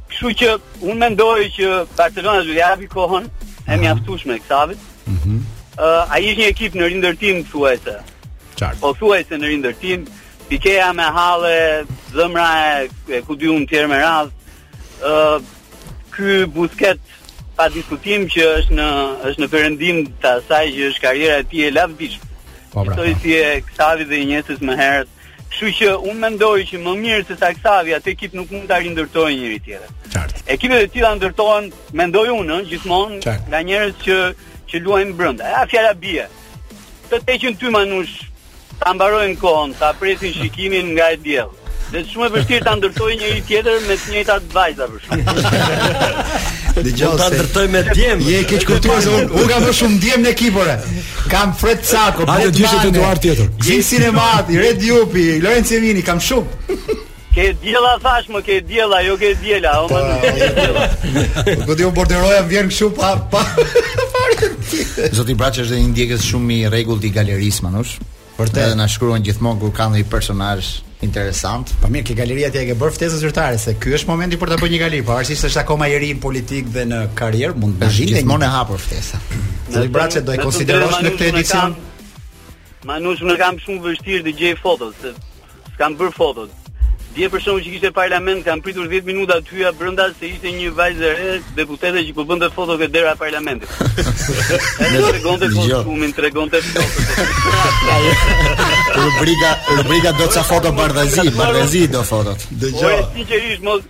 Kështu që unë mendoj që Barcelona do japi kohën e mjaftueshme Xavit. Mhm. Mm uh, ai është një ekip në rindërtim thuajse. Qartë. Po thuajse në rindërtim, Pikeja me halle, zemre e, e ku di unë tjerë me radhë. Ë uh, ky Busket pa diskutim që është në është në perëndim të asaj që është karriera e tij e lavdishme. Po pra. Ashtu si e Xavit dhe Iniestës më herët Kështu që unë mendoj që më mirë se sa Xavi atë ekip nuk mund ta rindërtojë njeri tjetër. Qartë. Ekipet e tilla ndërtohen, mendoj unë, gjithmonë nga njerëz që që luajnë brenda. Ja fjala bie. Të të heqin ty Manush, ta mbarojnë kohën, ta presin shikimin nga e diel. Dhe është shumë e vështirë ta ndërtojë njeri tjetër me të njëjtat vajza. Dëgjo ta ndërtojë me djem. E ke keqkuptuar se un u kam më shumë djem në ekip ore. Kam Fred Sako, Fred Mane. Ajo të duar tjetër. Gzim Sinemati, Redi Jupi, Lorenzo Emini, kam shumë. Ke djela thash më ke djela, jo ke djela, o më nuk. Po ti u borderoja vjen kështu pa pa. Zoti Braçe është një ndjekës shumë i rregullt i galerisë, Manush. Vërtet. Edhe na shkruan gjithmonë kur ka ndonjë personazh interesant. Po mirë, ke galeria ti ia ke bërë ftesën zyrtare se ky është momenti për ta bërë një galeri, pavarësisht se është akoma i ri në politikë dhe në karrierë, mund të bëjë gjithmonë e hapur ftesa. Nëse Braçe do e konsiderosh në këtë edicion. Ma unë e kam shumë vështirë të gjej foto se S'kam bërë fotot. Dje për shembull që kishte parlament, kam pritur 10 minuta të hyja brenda se ishte një vajzë e re deputete që po bënte foto ke dera e parlamentit. Edhe tregonte kostumin, tregonte fotot. rubrika, rubrika do ca foto bardhazi, bardhazi do fotot. Dëgjoj. Po sinqerisht mos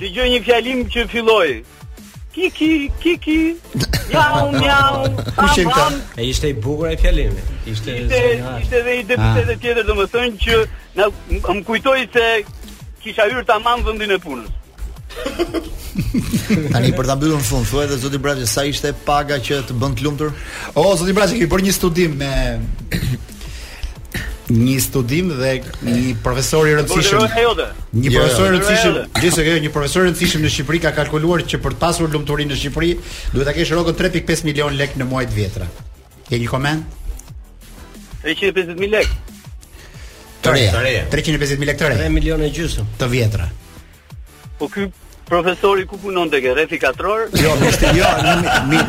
Dëgjoj një fjalim që filloi Kiki, kiki, mjau, mjau, pam, pam. E ishte i bukur ai fjalim. Ishte ishte ishte dhe një deputete ah. tjetër domethënë që më kujtoi se kisha hyrë tamam vendin e punës. Tani për ta mbyllur në fund, thuaj dhe zoti Braçi, sa ishte paga që të bën të lumtur? O zoti Braçi, ke bërë një studim me një studim dhe një profesor i rëndësishëm. Një profesor i rëndësishëm, gjithsesi ajo një profesor i rëndësishëm në Shqipëri ka kalkuluar që për të pasur lumturinë në Shqipëri duhet ta kesh rrogën 3.5 milion lek në muaj të vjetra. Ke një koment? 350 mijë lek. Të reja. 350 mijë lek të reja. 3 milionë e gjysmë. Të vjetra. Po ky profesori ku punon tek rrethi katror? Jo, është jo,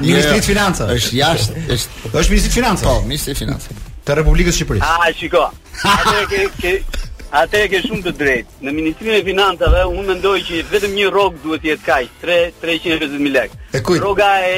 ministri i financave. Është jashtë, është është ministri i financave. Po, ministri i financave. Të Republikës së Shqipërisë. Ah, shiko. Aty ke ke aty ke shumë të drejtë. Në Ministrinë e Financave unë mendoj që vetëm një rrogë duhet të jetë kaq, 3 350 mijë lekë. Rroga e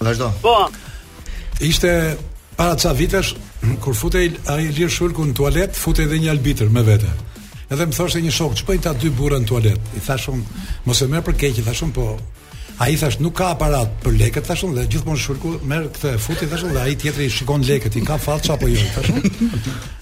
Vazhdo. Po. Ishte para ca vitesh kur futej ai Ilir Shulku në tualet, futej edhe një arbitër me vete. Edhe më thoshte një shok, ç'bëjnë këta dy burra në tualet? I thash unë, mos e merr për keq, i thash unë po. Ai thash nuk ka aparat për lekët, thash unë dhe gjithmonë Shulku merr këtë e futi thash unë dhe ai tjetri shikon lekët, i ka fallc apo jo, thash unë.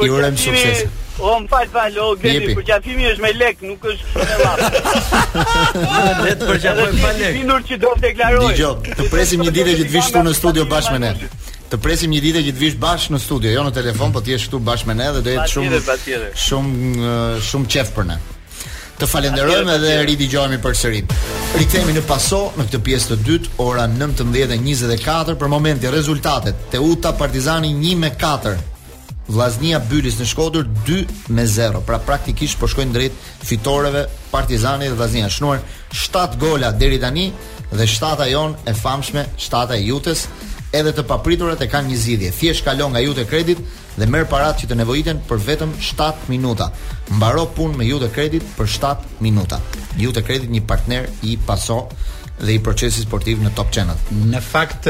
Ju urojm sukses. O më fal fal, o Glendi, përqafimi është me lek, nuk është me llaf. Le të përqafojmë pa lek. Bindur që do të deklaroj. Dëgjo, të presim një ditë që të vish këtu në studio bashkë me ne. Të presim një ditë që të vish bashkë në studio, jo në telefon, po të jesh këtu bashkë me ne dhe do jetë shumë shumë shumë qejf për ne. Të falenderojmë dhe ridëgjohemi përsëri. Rikthehemi në paso në këtë pjesë të dytë, ora 19:24 për momentin rezultatet. Teuta Partizani 1 me 4. Vllaznia Bylis në Shkodër 2 me 0. Pra praktikisht po shkojnë drejt fitoreve Partizani dhe Vllaznia. Shnuar 7 gola deri tani dhe shtata jonë e famshme, shtata e Iutes, edhe të papriturat e kanë një zgjidhje. Thjesht kalo nga Iute Credit dhe merr paratë që të nevojiten për vetëm 7 minuta. Mbaro punë me Iute Credit për 7 minuta. Iute Credit një partner i paso dhe i procesit sportiv në Top Channel. Në fakt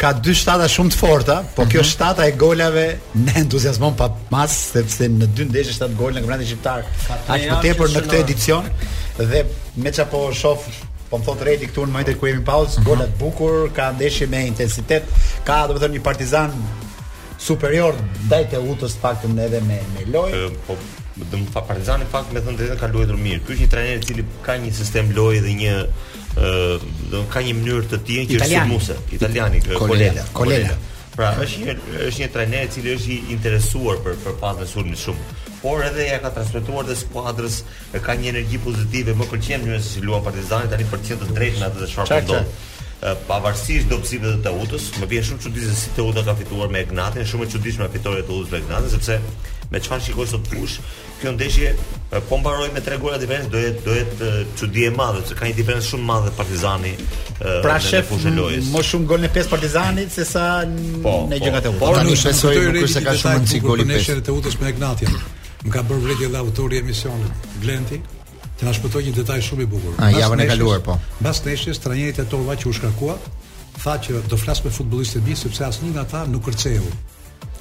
ka dy shtata shumë të forta, po kjo mhm. shtata e golave më entuziazmon pa mas sepse në dy ndeshje shtatë gol në kampionatin shqiptar. Aq më tepër në këtë edicion dhe me ça po shoh po më thotë Redi këtu në momentin kur jemi pauzë, mhm. golat bukur, ka ndeshje me intensitet, ka domethënë një Partizan Superior ndaj Teutës të paktën edhe me me lojë. Po domethënë Partizani në fakt me thënë drejtën ka luajtur mirë. Ky është një trajner i cili ka një sistem loje dhe një ë ka një mënyrë të tij që është sulmuese, italiani, Kolela, Kolela. Pra është një është një trajner i cili është i interesuar për për fazën e sulmit shumë, por edhe ia ka transmetuar dhe skuadrës E ka një energji pozitive, më pëlqen mënyra se si luan Partizani tani për të qenë të drejtë me atë të çfarë po ndodh. Pavarësisht dobësive të Teutës, më vjen shumë çudi se si Teuta ka fituar me Egnatin, shumë e çuditshme fitorja e Teutës me Egnatin sepse me çfarë shikoj sot kush, kjo ndeshje po mbaroi me 3 gola diferencë, do jetë do jetë çudi e madhe, se ka një diferencë shumë madhe Partizani pra në fushën e lojës. Më shumë golin 5 Partizani se sa po, në gjëra të po. Por nuk shpresoj nuk është se ka shumë rëndësi goli 5. Por nuk shpresoj se ka shumë rëndësi goli 5. Më ka bërë vërejtje dhe autori i emisionit, Glenti, që na shpëtoi një detaj shumë i bukur. Ah javën e kaluar po. Mbas ndeshjes trajneri Tetova që u shkarkua, tha që do flas me futbollistët e mi sepse asnjë nga ata nuk kërceu.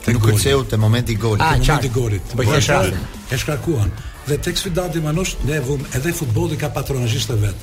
Te nuk kërceu te momenti i golit. Ah, te momenti i golit. Po e shkarkuan. Dhe tek Sfida të Martës ne vumë edhe futbolli ka patronazhistët e vet.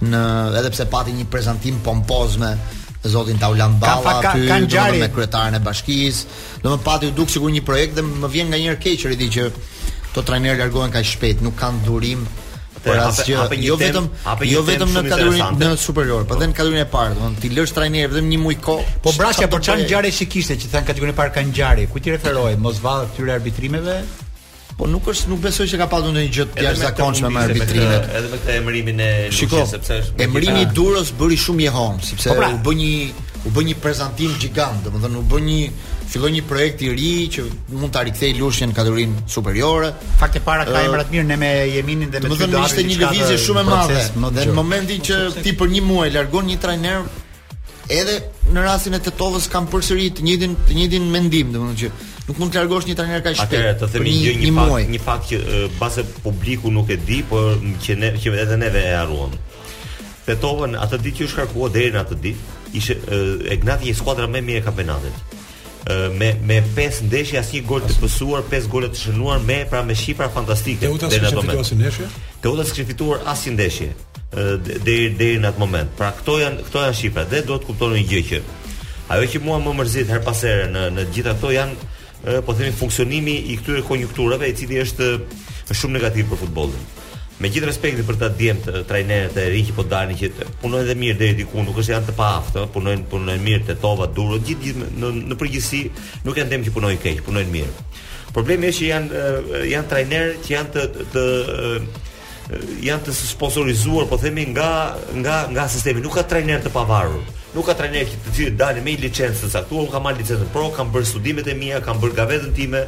në edhe pse pati një prezantim pompoz me zotin Taulant Balla ka, aty, ka me kryetaren e bashkisë. Domethënë pati u duk sikur një projekt dhe më vjen nga një herë keq Redi që këta trajnerë largohen kaq shpejt, nuk kanë durim për asgjë. Jo vetëm apo jo vetëm në kategorinë në superior, por edhe në kategorinë e parë, domethënë t'i lësh trajnerit vetëm një muaj kohë. Po pra, po ça ngjarje që kishte që thua në kategorinë e parë ka ngjarje. Ku ti referohej? Mos vallë këtyre arbitrimeve? Po nuk është, nuk besoj se ka patur ndonjë gjë të jashtëzakonshme me arbitrimet. Edhe me këtë emërimin e Luçit sepse është emërimi i Duros bëri shumë jehonë, sepse po pra. u bë një u bë një prezantim gjigant, domethënë u bë një filloi një projekt i ri që mund ta rikthente Lushnjën në kategorinë superiore. Fakt e para ka emra të mirë ne me Jeminin dhe me Tyrdari. Domethënë ishte një lëvizje shumë e madhe. Dhe në momentin që ti për një muaj largon një trajner Edhe në rastin e Tetovës kam përsëri të njëjtin të njëjtin mendim, domethënë që nuk mund të largosh një trajner kaq shpejt. Atëherë të themi një një, fakt, një fakt që mbase publiku nuk e di, por që ne që edhe neve e harruam. Tetova atë ditë që u shkarkua deri në atë ditë, ishte Egnatia skuadra më e mirë e kampionatit. me me pesë ndeshje asnjë gol të pësuar, pesë gola të shënuar me pra me shifra fantastike deri në atë moment. Teuta s'ka fituar asnjë ndeshje deri deri në atë moment. Pra këto janë këto janë shifra dhe duhet të kuptoni një gjë që ajo që mua më mërzit herë pas here në të gjitha këto janë po themi funksionimi i këtyre konjunkturave i cili është shumë negativ për futbollin. Me gjithë respektin për ta djemt trajnerët e rinj që po dalin që punojnë dhe mirë deri diku, nuk është janë të paaftë, punojnë punojnë mirë Tetova, Duro, gjithë gjithë në, në përgjithësi nuk janë djem që punojnë keq, punojnë mirë. Problemi është që janë janë trajnerë që janë të, të, të janë të sponsorizuar, po themi nga nga nga sistemi, nuk ka trajner të pavarur. Nuk ka trajner që të cilët dalin me licencë të caktuar, unë kam marrë licencën pro, kam bërë studimet e mia, kam bërë gavetën time,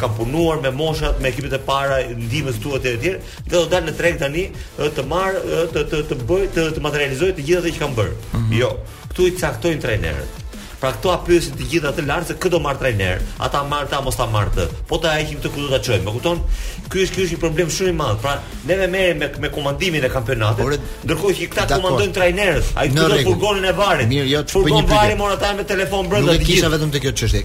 kam punuar me moshat, me ekipet e para, ndihmës trajner etj etj, dhe do dal në treg tani të marr të të të bëj të të materializoj të gjitha ato që kam bër. Mm -hmm. Jo, këtu i caktojnë trajnerët. Pra këta pyesin të gjitha të lartë se kë do marr trajner, a ta marr këtë a mos ta marr këtë. Po ta heqim këtë ku do ta çojmë. Më kupton? Ky është ky është një problem shumë i madh. Pra ne merremi me, me komandimin e kampionatit. Ndërkohë që këta komandojnë trajnerët, ai do të furgonin e VAR-it. Mirë, jo, furgon i VAR-it mor ata me telefon brenda. Nuk e kisha vetëm te kjo çështje.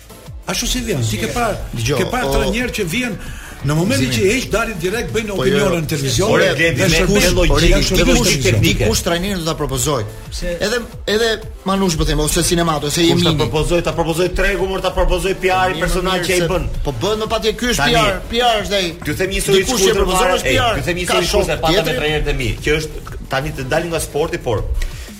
Ashtu si vjen, ti ke parë, ke parë po trajnerë që vjen Në momentin që heq dalin direkt bëjnë po jo, opinion në televizion. Ore, me shërbim logjikë, me kushte teknike. Kush trajnerin do ta propozoj? Edhe edhe Manush po them ose Sina Mato ose jemi. Kush ta propozoj, ta propozoj tregu, mor ta propozoj PR-i personal që ai bën. Po bën muhabet ky është PR, PR është ai. Ju them një histori të shkurtër për PR. Ju them një histori të shkurtër pa ta me trajnerët e mi, qeshim tani të dalim nga sporti, por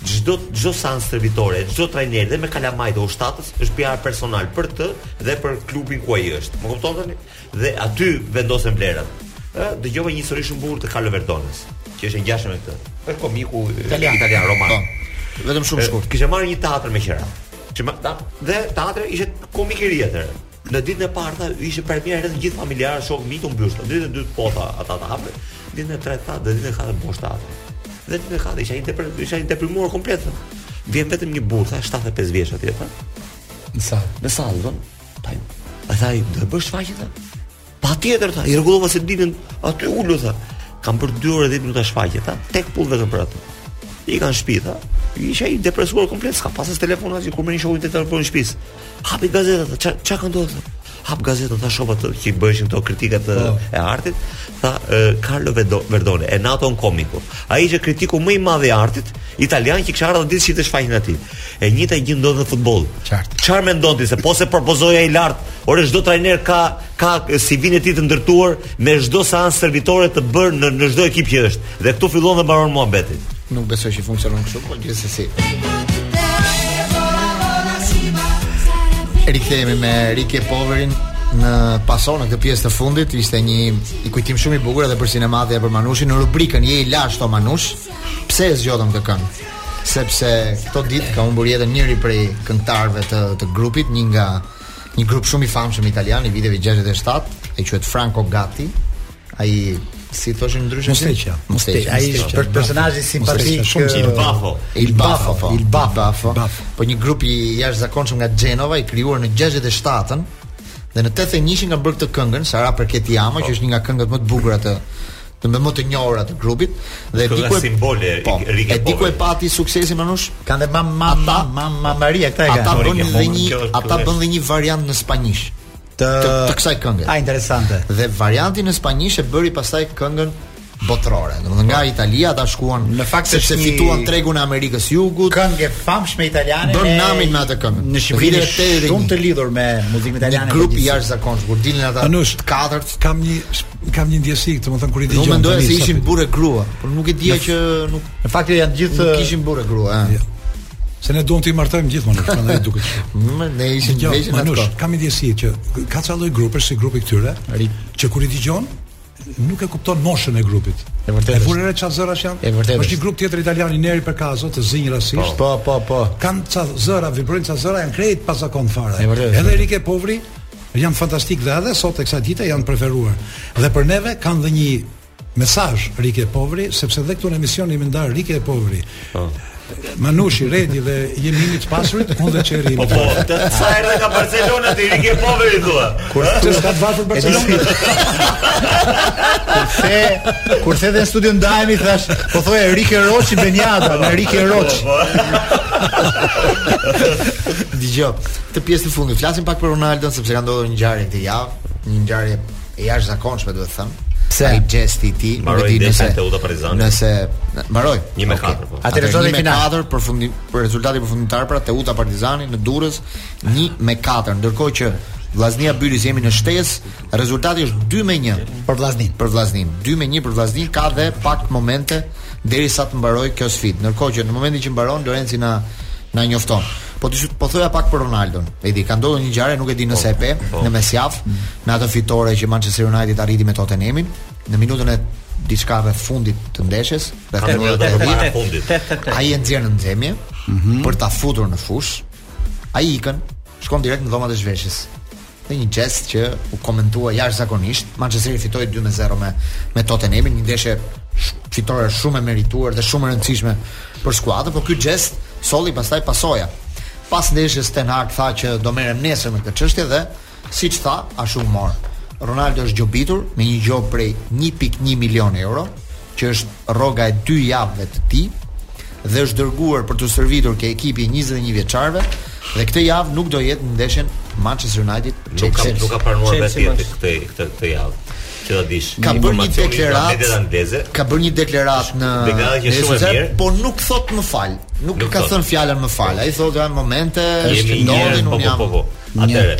Çdo çdo seancë stërvitore e çdo trajneri dhe me kalamajtë e U-shtatës është PR personal për të dhe për klubin ku ai është. Më kupton tani? Dhe aty vendosen vlerat. Ë, dëgjova një histori shumë bukur të Carlo Verdones, që është e ngjashme me këtë. Është komiku italian, italian romak. Po. Vetëm shumë shkurt. Kishte marrë një teatër me qira. Që ma, ta, dhe teatri ishte komik i ri atëherë. Në ditën e parë tha ishte premiera edhe gjithë familjarët, shokët, miqtë u mbushën. Në ditën e dytë po tha ata të hapën. Në ditën e tretë tha, në ditën e katërt bosh teatri. Në ditën e katërt isha i depre, isha i deprimuar komplet. Tha. Vjen vetëm një burrë, tha 75 vjeç atje tha. Në sallë. Në sallë, do. Ai tha, do të bësh shfaqje tha. Patjetër, tha, i rregullova sedilen aty ulu, tha. Kam bër 2 orë e 10 minuta shfaqje, tha, tek fundit vetëm për atë. Ika në shpi, tha, isha i depresuar komplet, s'ka pasë telefona, që kur më një shok në telefonin e shpisë. Hape gazetën, tha, ça, ça ka ndodhë, tha. Hap gazetën, tha, shof atë që i bëjshin këto kritikat e, oh. e artit, tha, e, Carlo Verdone, è nato un comico. Ai qe kritiku më i madh i artit, italian që kish ardhë atë ditë që të shifte shfaqjen aty. E njëjta gjë ndodh në futboll. Qartë. Çfarë mendon ti se po se propozoi ai lart, ore çdo trajner ka ka CV-n e tij të ndërtuar me çdo seancë stërvitore të bërë në në çdo ekip që është. Dhe këtu fillon dhe mbaron muhabeti. Nuk besoj që funksionon kështu, por gjithsesi. Rikthehemi me Ricchi e Poverin ne pas, o, në këtë pjesë të fundit ishte një rikujtim shumë i bukur edhe për Sina Matën e për Manushin në rubrikën je i lashtë o Manush pse e zgjodhëm këtë këngë sepse këto ditë ka humbur jetën njëri prej këngëtarëve të të grupit, një nga një grup shumë i famshëm italian i viteve 67, i cili quhet Franco Gatti. Ai siç i thoshin ndryshe Musteqa, Musteqa. Ai është personazhi simpatik shumë il Baffo, il Baffo, po. il Baffo. Po një grup i jashtëzakonshëm nga Genova i krijuar në 67-ën dhe në 81-shin kanë bërë këtë këngën, Sarà perché ti amo, që është një nga këngët më të bukura të më më të njohura të grupit dhe di ku e simbole po, e di ku e pati suksesin Manush kanë dhe mam mam mam mam mam Maria këta e kanë ata bënë dhe një ata bënë dhe një variant në spanjisht të, të kësaj kënge ah interesante dhe varianti në spanjisht e bëri pastaj këngën botërore. Domethënë nga Italia ata shkuan në fakt sepse një... fituan tregun e Amerikës së Jugut. Këngë e famshme italiane. Bënë namin me atë këngë. Në Shqipëri ishim shumë të lidhur me muzikën italiane. Një grup i jashtëzakonshëm kur dilnin ata të katërt. Kam një Kam një ndjesi këtu, domethënë kur i dëgjoj. Unë mendoja se ishin burrë grua, por nuk e dija që nuk. Në fakt janë gjithë nuk ishin burrë grua, ëh. Jo. Se ne duam të i martojmë gjithmonë, prandaj duket. Më ne ishin jo, me ato. Kam një ndjesi që ka ca lloj grupesh, si grupi i këtyre, që kur i dëgjon nuk e kupton moshën e grupit. E vërtetë. Por edhe çfarë zërash janë? E vërtetë. Është një grup tjetër italian I Neri per Caso të zinj rastisht. Po, po, po. po. Kanë ca zëra, vibrojnë ca zëra, janë krejt të pazakontë fare. Edhe Ricchi e Poveri, Janë fantastikë dhe edhe sot e kësaj dite janë të preferuar. Dhe për neve kanë dhe një mesazh Ricchi e Poveri, sepse dhe këtu në emision jemi ndarë Ricchi e Poveri. Po. Manushi, Redi dhe jemi një të pasurit, unë dhe Çeri. Po, po, ti sa erdhe nga Barcelona ti Ricchi e Poveri thua. Kurse s'ka të varfër Barcelona. Kurse, kurse dhe në studio ndahemi thashë, po thoja Rike Roçi Benjada, Rike Roçi. Po, po. Dëgjo. Këtë pjesë të fundit flasim pak për Ronaldon sepse ka ndodhur një ngjarje këtë javë, një ngjarje e jashtëzakonshme duhet të them. Pse? Ai gjesti i tij, nuk e di nëse Teuta Partizani. Nëse mbaroi 1 me 4. Po. Atje rezultati final. 1 me 4 përfundim për rezultati përfundimtar pra Teuta Partizani në Durrës 1 me 4, ndërkohë që Vllaznia Bylis jemi në shtesë, rezultati është 2 me 1 për Vllazninë. Për Vllazninë, 2 me 1 për Vllazninë ka dhe pak momente derisa të mbarojë kjo sfidë. Ndërkohë që në momentin që mbaron Lorenci na na njofton. Po ti po thoja pak për Ronaldon. Edi ka ndodhur një ngjarje, nuk e di nëse e pe, po po. në mesjavë, mm. në atë fitore që Manchester United arriti me Tottenhamin në minutën e diçka rreth fundit të ndeshjes, në minutën e fundit. Ai e nxjerr në nxehje mhm. për ta futur në fushë. Ai ikën, shkon direkt në dhomat e zhveshjes. Dhe një gjest që u komentua jashtëzakonisht, Manchesteri fitoi 2-0 me me Tottenhamin, një ndeshje fitore shumë e merituar dhe shumë e rëndësishme për skuadrën, por ky gjest solli pastaj pasoja. Pas ndeshjes Ten Hag tha që do merrem nesër me këtë çështje dhe siç tha, ashtu u mor. Ronaldo është gjobitur me një gjobë prej 1.1 milion euro, që është rroga e dy javëve të tij dhe është dërguar për t'u stërvitur ke ekipi i 21 vjeçarëve dhe këtë javë nuk do jetë në ndeshjen Manchester United Chelsea. Nuk ka nuk ka pranuar vetë këtë këtë këtë këtë javë. Që ta dish. Ka bërë një deklaratë. Ka bërë një deklaratë një deklaratë që shumë e mirë, por nuk thotë më fal. Nuk, nuk ka thënë fjalën më fal. Ai thotë janë momente, është ndodhin unë po, po, jam. Po, po, po. Atëherë.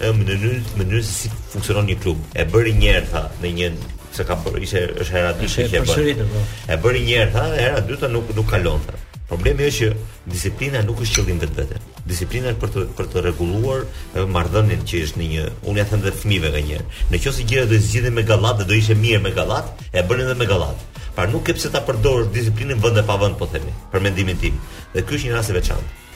Në mënyrë në mënyrë se si funksionon një klub. E bëri një herë tha në një se ka bërë ishte është hera e dytë që e bëri. Po. E bëri një herë tha, hera e dytë nuk nuk kalon tha. Problemi është që disiplina nuk është qëllim në vetvete. Disiplina është për të për të rregulluar marrëdhënien që është në një, unë ia them dhe fëmijëve nganjëherë. Në qoftë se gjëra do të zgjidhen me gallat dhe do ishte mirë me gallat, e bënin edhe me gallat. Pra nuk ke pse ta përdorësh disiplinën vend e pa vend po themi, për mendimin tim. Dhe ky është një rast i veçantë.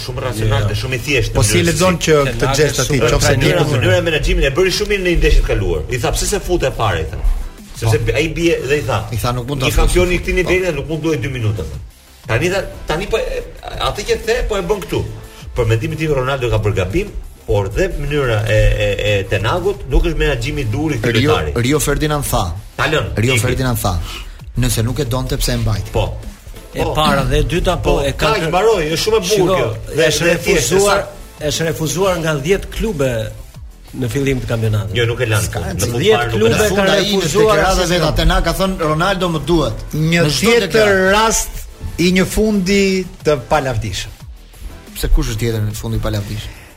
shumë racional dhe shumë i thjeshtë. Po si e lexon që këtë gjest aty, nëse ti në mënyrë e menaxhimin e bëri shumë mirë në ndeshjet e kaluara. I tha pse s'e fute fare këtë. Sepse po. ai bie dhe i tha. I tha nuk mund të. Një kampion i këtij niveli po. nuk mund duhet 2 minuta. Tani dhe, tani po atë që the po e bën këtu. Për mendimin tim Ronaldo ka bërë gabim, por dhe mënyra e e e Ten Hagut nuk është menaxhimi i duhur i këtij lojtari. Rio Ferdinand tha. Talon. Rio Ferdinand tha. Nëse nuk e donte pse e mbajti. Po. e po. para dhe e dyta po, po e ka kaq mbaroi, është shumë e bukur kjo. Dhe është refuzuar, është refuzuar nga 10 klube në fillim të kampionatit. Jo, nuk e lanë. Në fund fare klube ka funda i në deklaratën vetë Ten Hag ka thënë Ronaldo më duhet. Një tjetër rast i një fundi të palavdishëm. Pse kush është tjetër me fund të palavdishëm?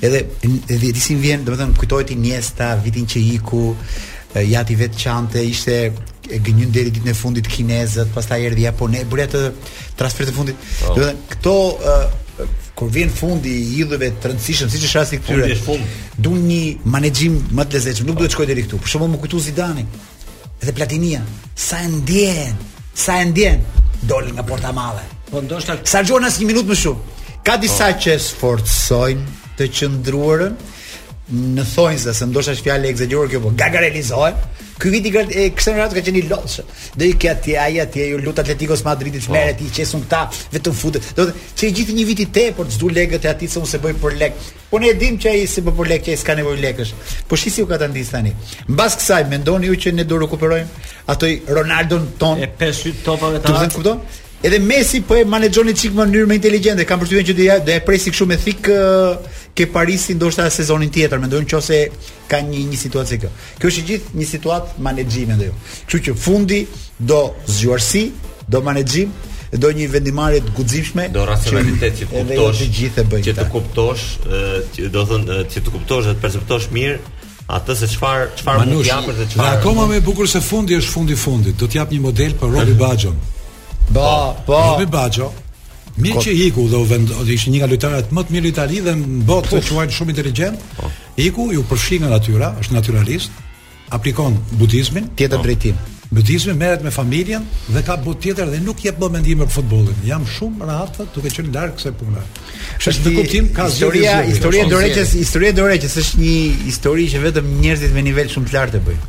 Edhe dhe di si më vjen, domethënë kujtohet Iniesta vitin që iku, i ati vetë qante, ishte gënjyn deri ditën e fundit kinezët, pastaj erdhi japonezi, bëri atë transfer të fundit. Oh. Domethënë këto kur vjen fundi i idhujve të rëndësishëm, siç është rasti i këtyre, duan një menaxhim më të lezetshëm, nuk duhet të shkojë deri këtu. Për shembull, më kujtu Zidani. Dhe Platinia, sa e ndjenë, sa e ndjenë, dolën nga porta e madhe. Po ndoshta s'zgjat as një minutë më shumë. Ka disa po. që sforcojnë të qëndruarën në thonjëza se ndoshta është fjalë e ekzagjeruar kjo, po gagarelizohen. Ky vit i Cristiano Ronaldos ka qenë i lodhshëm. Do ikë atje ai atje iu lut Atletico Madridit të po. merret i qesun këta vetëm futet. Do të që gjithë një vit i tepër të zdu legët e atij se unë s'e bëj për lek. Po ne e dimë që ai s'e bën për lekë, që ai s'ka nevojë lekësh. Po shi si u katandis tani. Mbas kësaj mendoni ju që ne do rikuperojmë atë Ronaldon tonë e pesë topave të artë. Kupton? Edhe Messi po e menaxhon një çik më në mënyrë më inteligjente. Kam përshtypjen që do ia do e presi kështu me thikë ke Parisi ndoshta sezonin tjetër. Mendoj nëse ka një një situatë si kjo. Kjo është e gjithë një situatë menaxhimi ndaj. Kështu që fundi do zgjuarsi, do menaxhim, do një vendimmarrje të guximshme, do racionalitet që të kuptosh, jo të gjithë e bëjnë. Që të kuptosh, që do thon që të kuptosh dhe të perceptosh mirë atë se çfarë çfarë mund të japësh dhe çfarë. Akoma më e bukur se fundi është fundi i fundit. Do të jap një model për Robi Baxhon. Po, po. Robi Baxho. Mirë Kot. që iku dhe u vënd, ishte një nga lojtarët më të mirë itali dhe në botë që quajnë shumë inteligjent. Po. Iku u përfshi nga natyra, është naturalist, aplikon budizmin, tjetër po. drejtim. Budizmi merret me familjen dhe ka botë tjetër dhe nuk jep më mendime për futbollin. Jam shumë rahat thot, duke qenë larg kësaj pune. Është në kuptim ka historia, historia e Dorakës, historia e Dorakës është një histori që vetëm njerëzit me nivel shumë të lartë e bëjnë.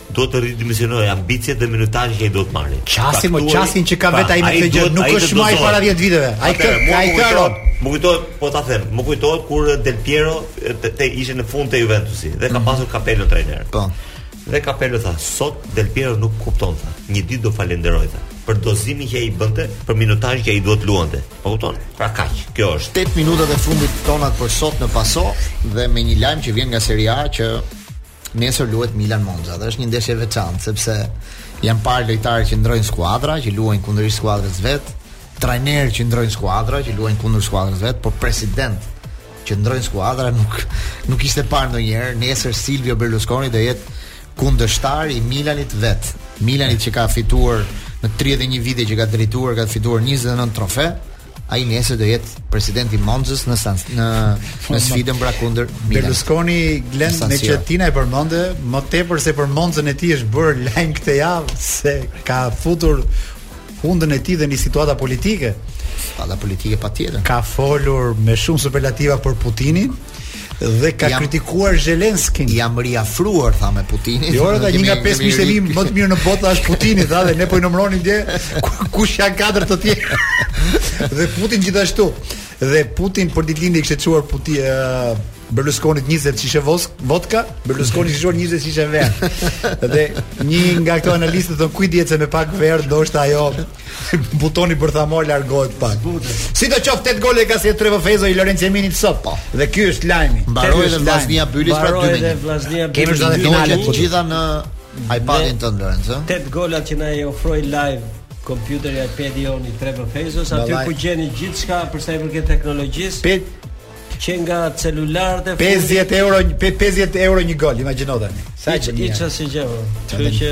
duhet të ridimensionojë ambiciet dhe minutazhin që ai do të marrë. Qasjen, qasjen që ka pra, vetë ai me këtë gjë, nuk është më ai para 10 viteve. Ai ka ai ka rrot. Më kujtohet, po ta them, më kujtohet kur Del Piero te ishte në fund te Juventusi dhe ka mhm. pasur Capellon trajner. Po. Dhe Capello tha, sot Del Piero nuk kupton tha. Një ditë do falenderoj tha për dozimin që ai bënte, për minutazhin që ai duhet luante. Po kupton? Pra kaq. Kjo është 8 minutat e fundit tonat për sot në Paso dhe me një lajm që vjen nga Serie A që Nesër luhet Milan Monza dhe është një ndeshje e veçantë sepse janë parë lojtarë që ndrojnë skuadra, që luajnë kundër skuadrës së vet, trajnerë që ndrojnë skuadra, që luajnë kundër skuadrës së vet, por presidentë që ndrojnë skuadra nuk nuk ishte parë ndonjëherë. Nesër Silvio Berlusconi do jetë kundërshtar i Milanit vet. Milanit që ka fituar në 31 vite që ka drejtuar, ka fituar 29 trofe. ai nesër do jetë president i Monzës në San, në në sfidën pra kundër Milan. Berlusconi Glen meqë ti na e përmende, më tepër se për Monzën e tij është bërë lajm këtë javë se ka futur hundën e tij dhe në situata politike. Situata politike patjetër. Ka folur me shumë superlativa për Putinin. dhe ka jam, kritikuar Zelenskin. Jam riafruar tha me Putinin. Jo, edhe një nga pesë miqtë e mi më të mirë në botë është Putini, tha dhe ne po i numëronim dje kush janë katër të tjerë. dhe Putin gjithashtu. Dhe Putin për ditëlindje kishte çuar Putin uh, Berlusconit 20 shishe vodka, Berlusconi i çon 20 shishe verë. Dhe një nga këto analistët thotë ku i dihet se me pak verë ndoshta ajo Butoni bërthamor largohet pak. Sido qoftë tetë gola ka si Trevo Fezo i Lorenzo Eminit sot po. Dhe ky është lajmi. Mbaroi edhe Vllaznia Bylis pra 2-1. Kemi rezultatet finale të gjitha në iPadin tënd Lorenzo. Tetë golat që na i ofroi live kompjuteri iPad-i jonë i Trevo Fezo, aty ku gjeni gjithçka për sa i përket teknologjisë. Pe që nga celularët e 50 euro 50 euro një gol, imagjino tani. Sa që di. Sa që di. Kështu që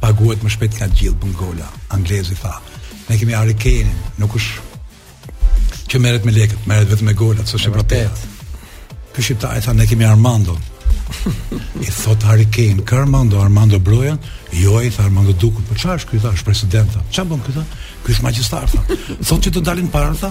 Paguhet më shpejt nga gjithë, bën gola. Anglezi tha, ne kemi Harry Kane, nuk është që merret me lekët, merret vetëm me gola, s'është e vërtetë. Ky shqiptar tha ne kemi Armando. I thotë Harry Kane, ka Armando, Armando Broja, jo i tha Armando Duka, po çfarë është ky tha, është president tha. Çfarë bën ky tha? Ky është magjistar tha. Thotë që do dalin para tha,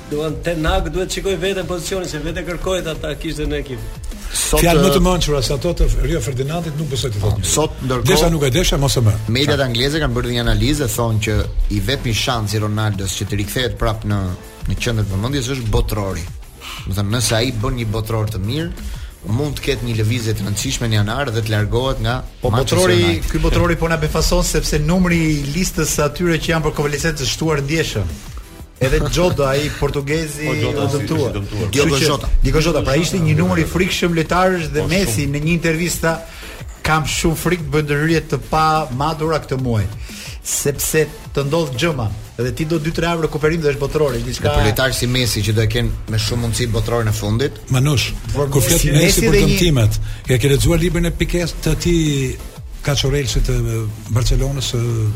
Domethënë Ten Hag duhet të shikojë veten pozicionin, se vetë kërkoi ta ta kishte në ekip. Sot fjalë më të mençura se ato të Rio Ferdinandit nuk besoj të thotë një. Sot ndërkohë desha nuk e desha mos e më. Mediat angleze kanë bërë një analizë thonë që i vetmi shans i Ronaldos që të rikthehet prapë në në qendër të vëmendjes është botrori. Domethënë nëse ai bën një botror të mirë, mund të ketë një lëvizje të rëndësishme në janar dhe të largohet nga po botrori ky botrori po na befason sepse numri i listës së atyre që janë për konvaleshencë është shtuar ndjeshëm Edhe Jota ai portugezi po, u dëmtua. Diogo Jota. Diogo Jota, pra ishte një numër i frikshëm lojtarësh dhe po, Messi në një intervistë kam shumë frikë të bëj ndërhyrje të pamatura këtë muaj sepse të ndodh gjëma dhe ti do 2-3 javë rekuperim dhe është botërori diçka për lojtarë si Messi që do e kenë me shumë mundësi botërorin e fundit Manush, kur flet Messi për dëmtimet, e ke lexuar librin e Pikes të atij kaçurrelsit të Barcelonës,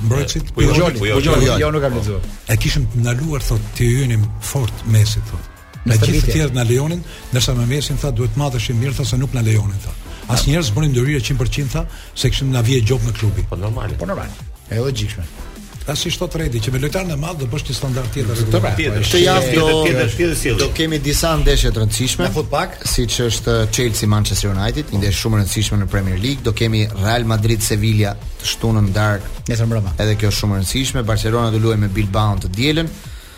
mbrojtësit? Po jo, po jo, po jo, nuk kam lexuar. E kishim ndaluar thotë t'i hynim fort Messit thotë. Me gjithë të tjerët na lejonin, ndërsa me Messin tha duhet të mateshim mirë thotë se nuk na lejonin thotë. Asnjëherë s'bënim ndërhyrje 100% tha se kishim na vinte gjobë klubi. Po normal. Po normal. E logjikshme. Tashi siç thotë Redi që me lojtarin e madh do bësh një standard tjetër, pra. Tjetër, këtë javë do tjetër tjetër sjellje. Do kemi disa ndeshje të rëndësishme. Fut pak, siç është uh, Chelsea Manchester United, një ndeshje shumë e rëndësishme në Premier League, do kemi Real Madrid Sevilla të shtunën darkë. Nesër mbrëma. Edhe kjo është shumë e rëndësishme. Barcelona do luajë me Bilbao të dielën.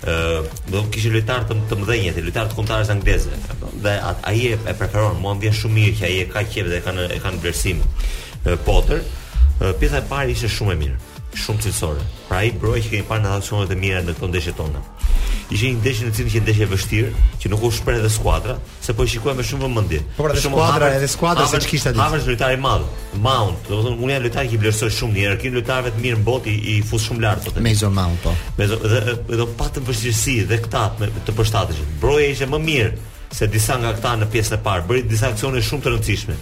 ë do të kishin lojtarë të, të mëdhenj aty lojtarë të kombëtares angleze dhe ai e, e preferon mua vjen shumë mirë që ai e ka qejf dhe e kanë e kanë vlerësim Potter. Pjesa e parë ishte shumë e mirë shumë cilësore. Pra ai Broja që kemi parë në aksionet e mira në këto ndeshje tona. Ishte një ndeshje në të cilën qe ndeshje e vështirë, që nuk u shpreh edhe skuadra, se po i shikoj me shumë vëmendje. Po pra, skuadra, edhe skuadra s'e kishte ditën. Havertz lojtar i madh. Mount, domethënë unë, janë lojtarë që i vlerësoj shumë mirë, kin lojtarëve të mirë në botë i, i fus shumë lart po te. Mason Mount po. Mason dhe ata patën vështirësi dhe këta për t'u përshtatur. Broja ishte më mirë se disa nga këta në pjesën e parë, bëri disa aksione shumë të rëndësishme.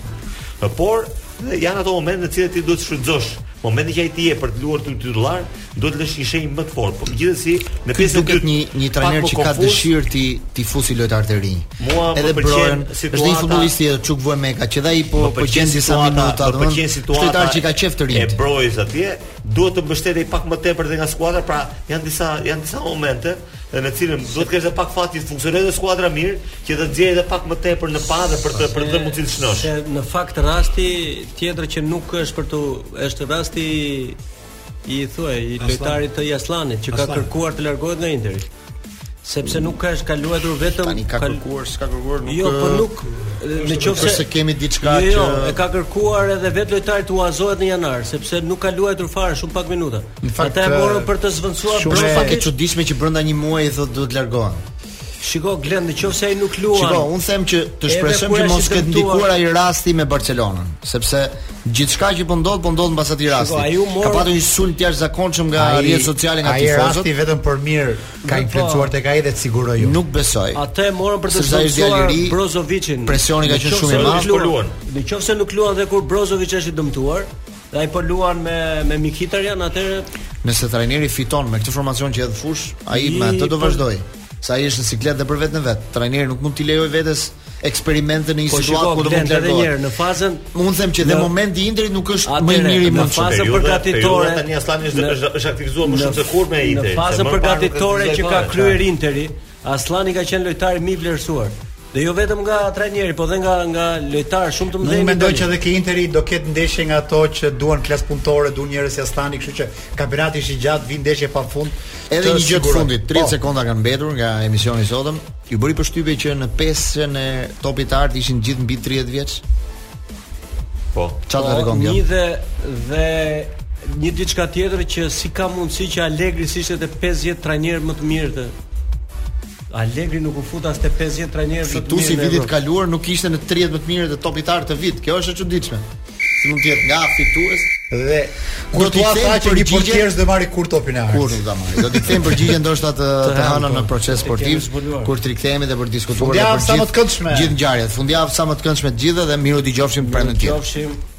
Por janë ato momente në të cilat ti duhet të shfrytëzosh momentin që ai ta jep për të luajtur titullar, do të lësh një shenjë më të fortë. Por gjithsesi në pjesën e dytë ka një trajner që ka dëshirë t'i t'i fusi lojtarë të rinj. Mua më edhe pëlqen situata. Është një futbollist i Chukwuemeka që dhe ai po po gjen disa minuta, do të thonë situata. Lojtar që ka qejf të rinj. E Broja atje, duhet të mbështetej pak më tepër dhe nga skuadra, pra janë disa janë disa momente dhe në cilën duhet të kesh edhe pak fati të funksionojë skuadra mirë, që të nxjerrë edhe pak më tepër në pah për të për të mundësi të shënosh. Se në fakt rasti tjetër që nuk është për të është rasti i thuaj i lojtarit të Asllanit që ka kërkuar të largohet nga Interi. Sepse nuk ka është ka luajtur vetëm tani ka kërkuar, s'ka kërkuar nuk. Jo, po nuk në qoftë se kemi diçka jo, jo, që jo, e ka kërkuar edhe vetë lojtari të huazohet në janar, sepse nuk ka luajtur fare shumë pak minuta. Ata e morën për të zëvendësuar shumë pak e çuditshme që brenda një muaji thotë do të largohem. Shiko Glen, në qoftë se ai nuk luan. Shiko, un them që të shpresojmë që mos ketë ndikuar ai rasti me Barcelonën, sepse gjithçka që po ndodh, po ndodh mbas atij rasti. Shiko, mor... Ka patur një sulm të jashtëzakonshëm nga rrjetet sociale nga tifozët. Ai rasti vetëm për mirë ka po. influencuar tek ai dhe të siguroj unë. Nuk besoj. Atë e morën për të zëvendësuar Brozovicin. Presioni ka qenë shumë i madh. Në qoftë se nuk luan dhe kur Brozovic është i dëmtuar, Dhe ai po luan me me Mkhitaryan, atëherë. Nëse trajneri fiton me këtë formacion që hedh në fushë, ai me atë do po- vazhdojë. Se ai është në siklet dhe për vetën e vet. Trajneri nuk mund t'i lejojë vetes eksperimente në një po situatë ku do të ndërtojë. Po njëherë në fazën, mund të them që edhe momenti i Interit nuk është më i miri në fazën përgatitore. Tani Asllani është është aktivizuar më shumë se kurrë me Interin. Në fazën përgatitore që ka kryer Interi, Asllani ka qenë lojtari më i vlerësuar. Dhe jo vetëm nga trajneri, po dhe nga nga lojtarë shumë të mëdhenj. Unë mendoj që edhe ke Interi do ketë ndeshje nga ato që duan klasë punëtore, duan njerëz si Asllani, kështu që kampionati është i gjatë, vijnë ndeshje pa fund. Edhe një gjë të fundit, 30 po. sekonda kanë mbetur nga emisioni i sotëm. Ju bëri përshtypje që në pesën e topit të artë ishin gjithë mbi 30 vjeç? Po, çfarë po, tregon kjo? Një dhe dhe një diçka tjetër që si ka mundësi që Allegri s'ishte te 50 trajnerë më të mirë të Allegri nuk u fut as te 50 trajnerë më të mirë. Fituesi i vitit kaluar nuk ishte në 30 më të mirë të topit të artë të vitit. Kjo është e çuditshme. Si mund të jetë nga fitues dhe Kur ti thua pa që një portier s'do marri kurrë topin e artë. Kurrë nuk do marri. Do të kthejmë përgjigje ndoshta të të hënën në proces sportiv kur të rikthehemi dhe për të diskutuar për gjithë. Fundjavë sa më të këndshme. Gjithë ngjarjet. Fundjavë sa më të këndshme të gjithëve dhe mirë u dëgjofshim herën tjetër.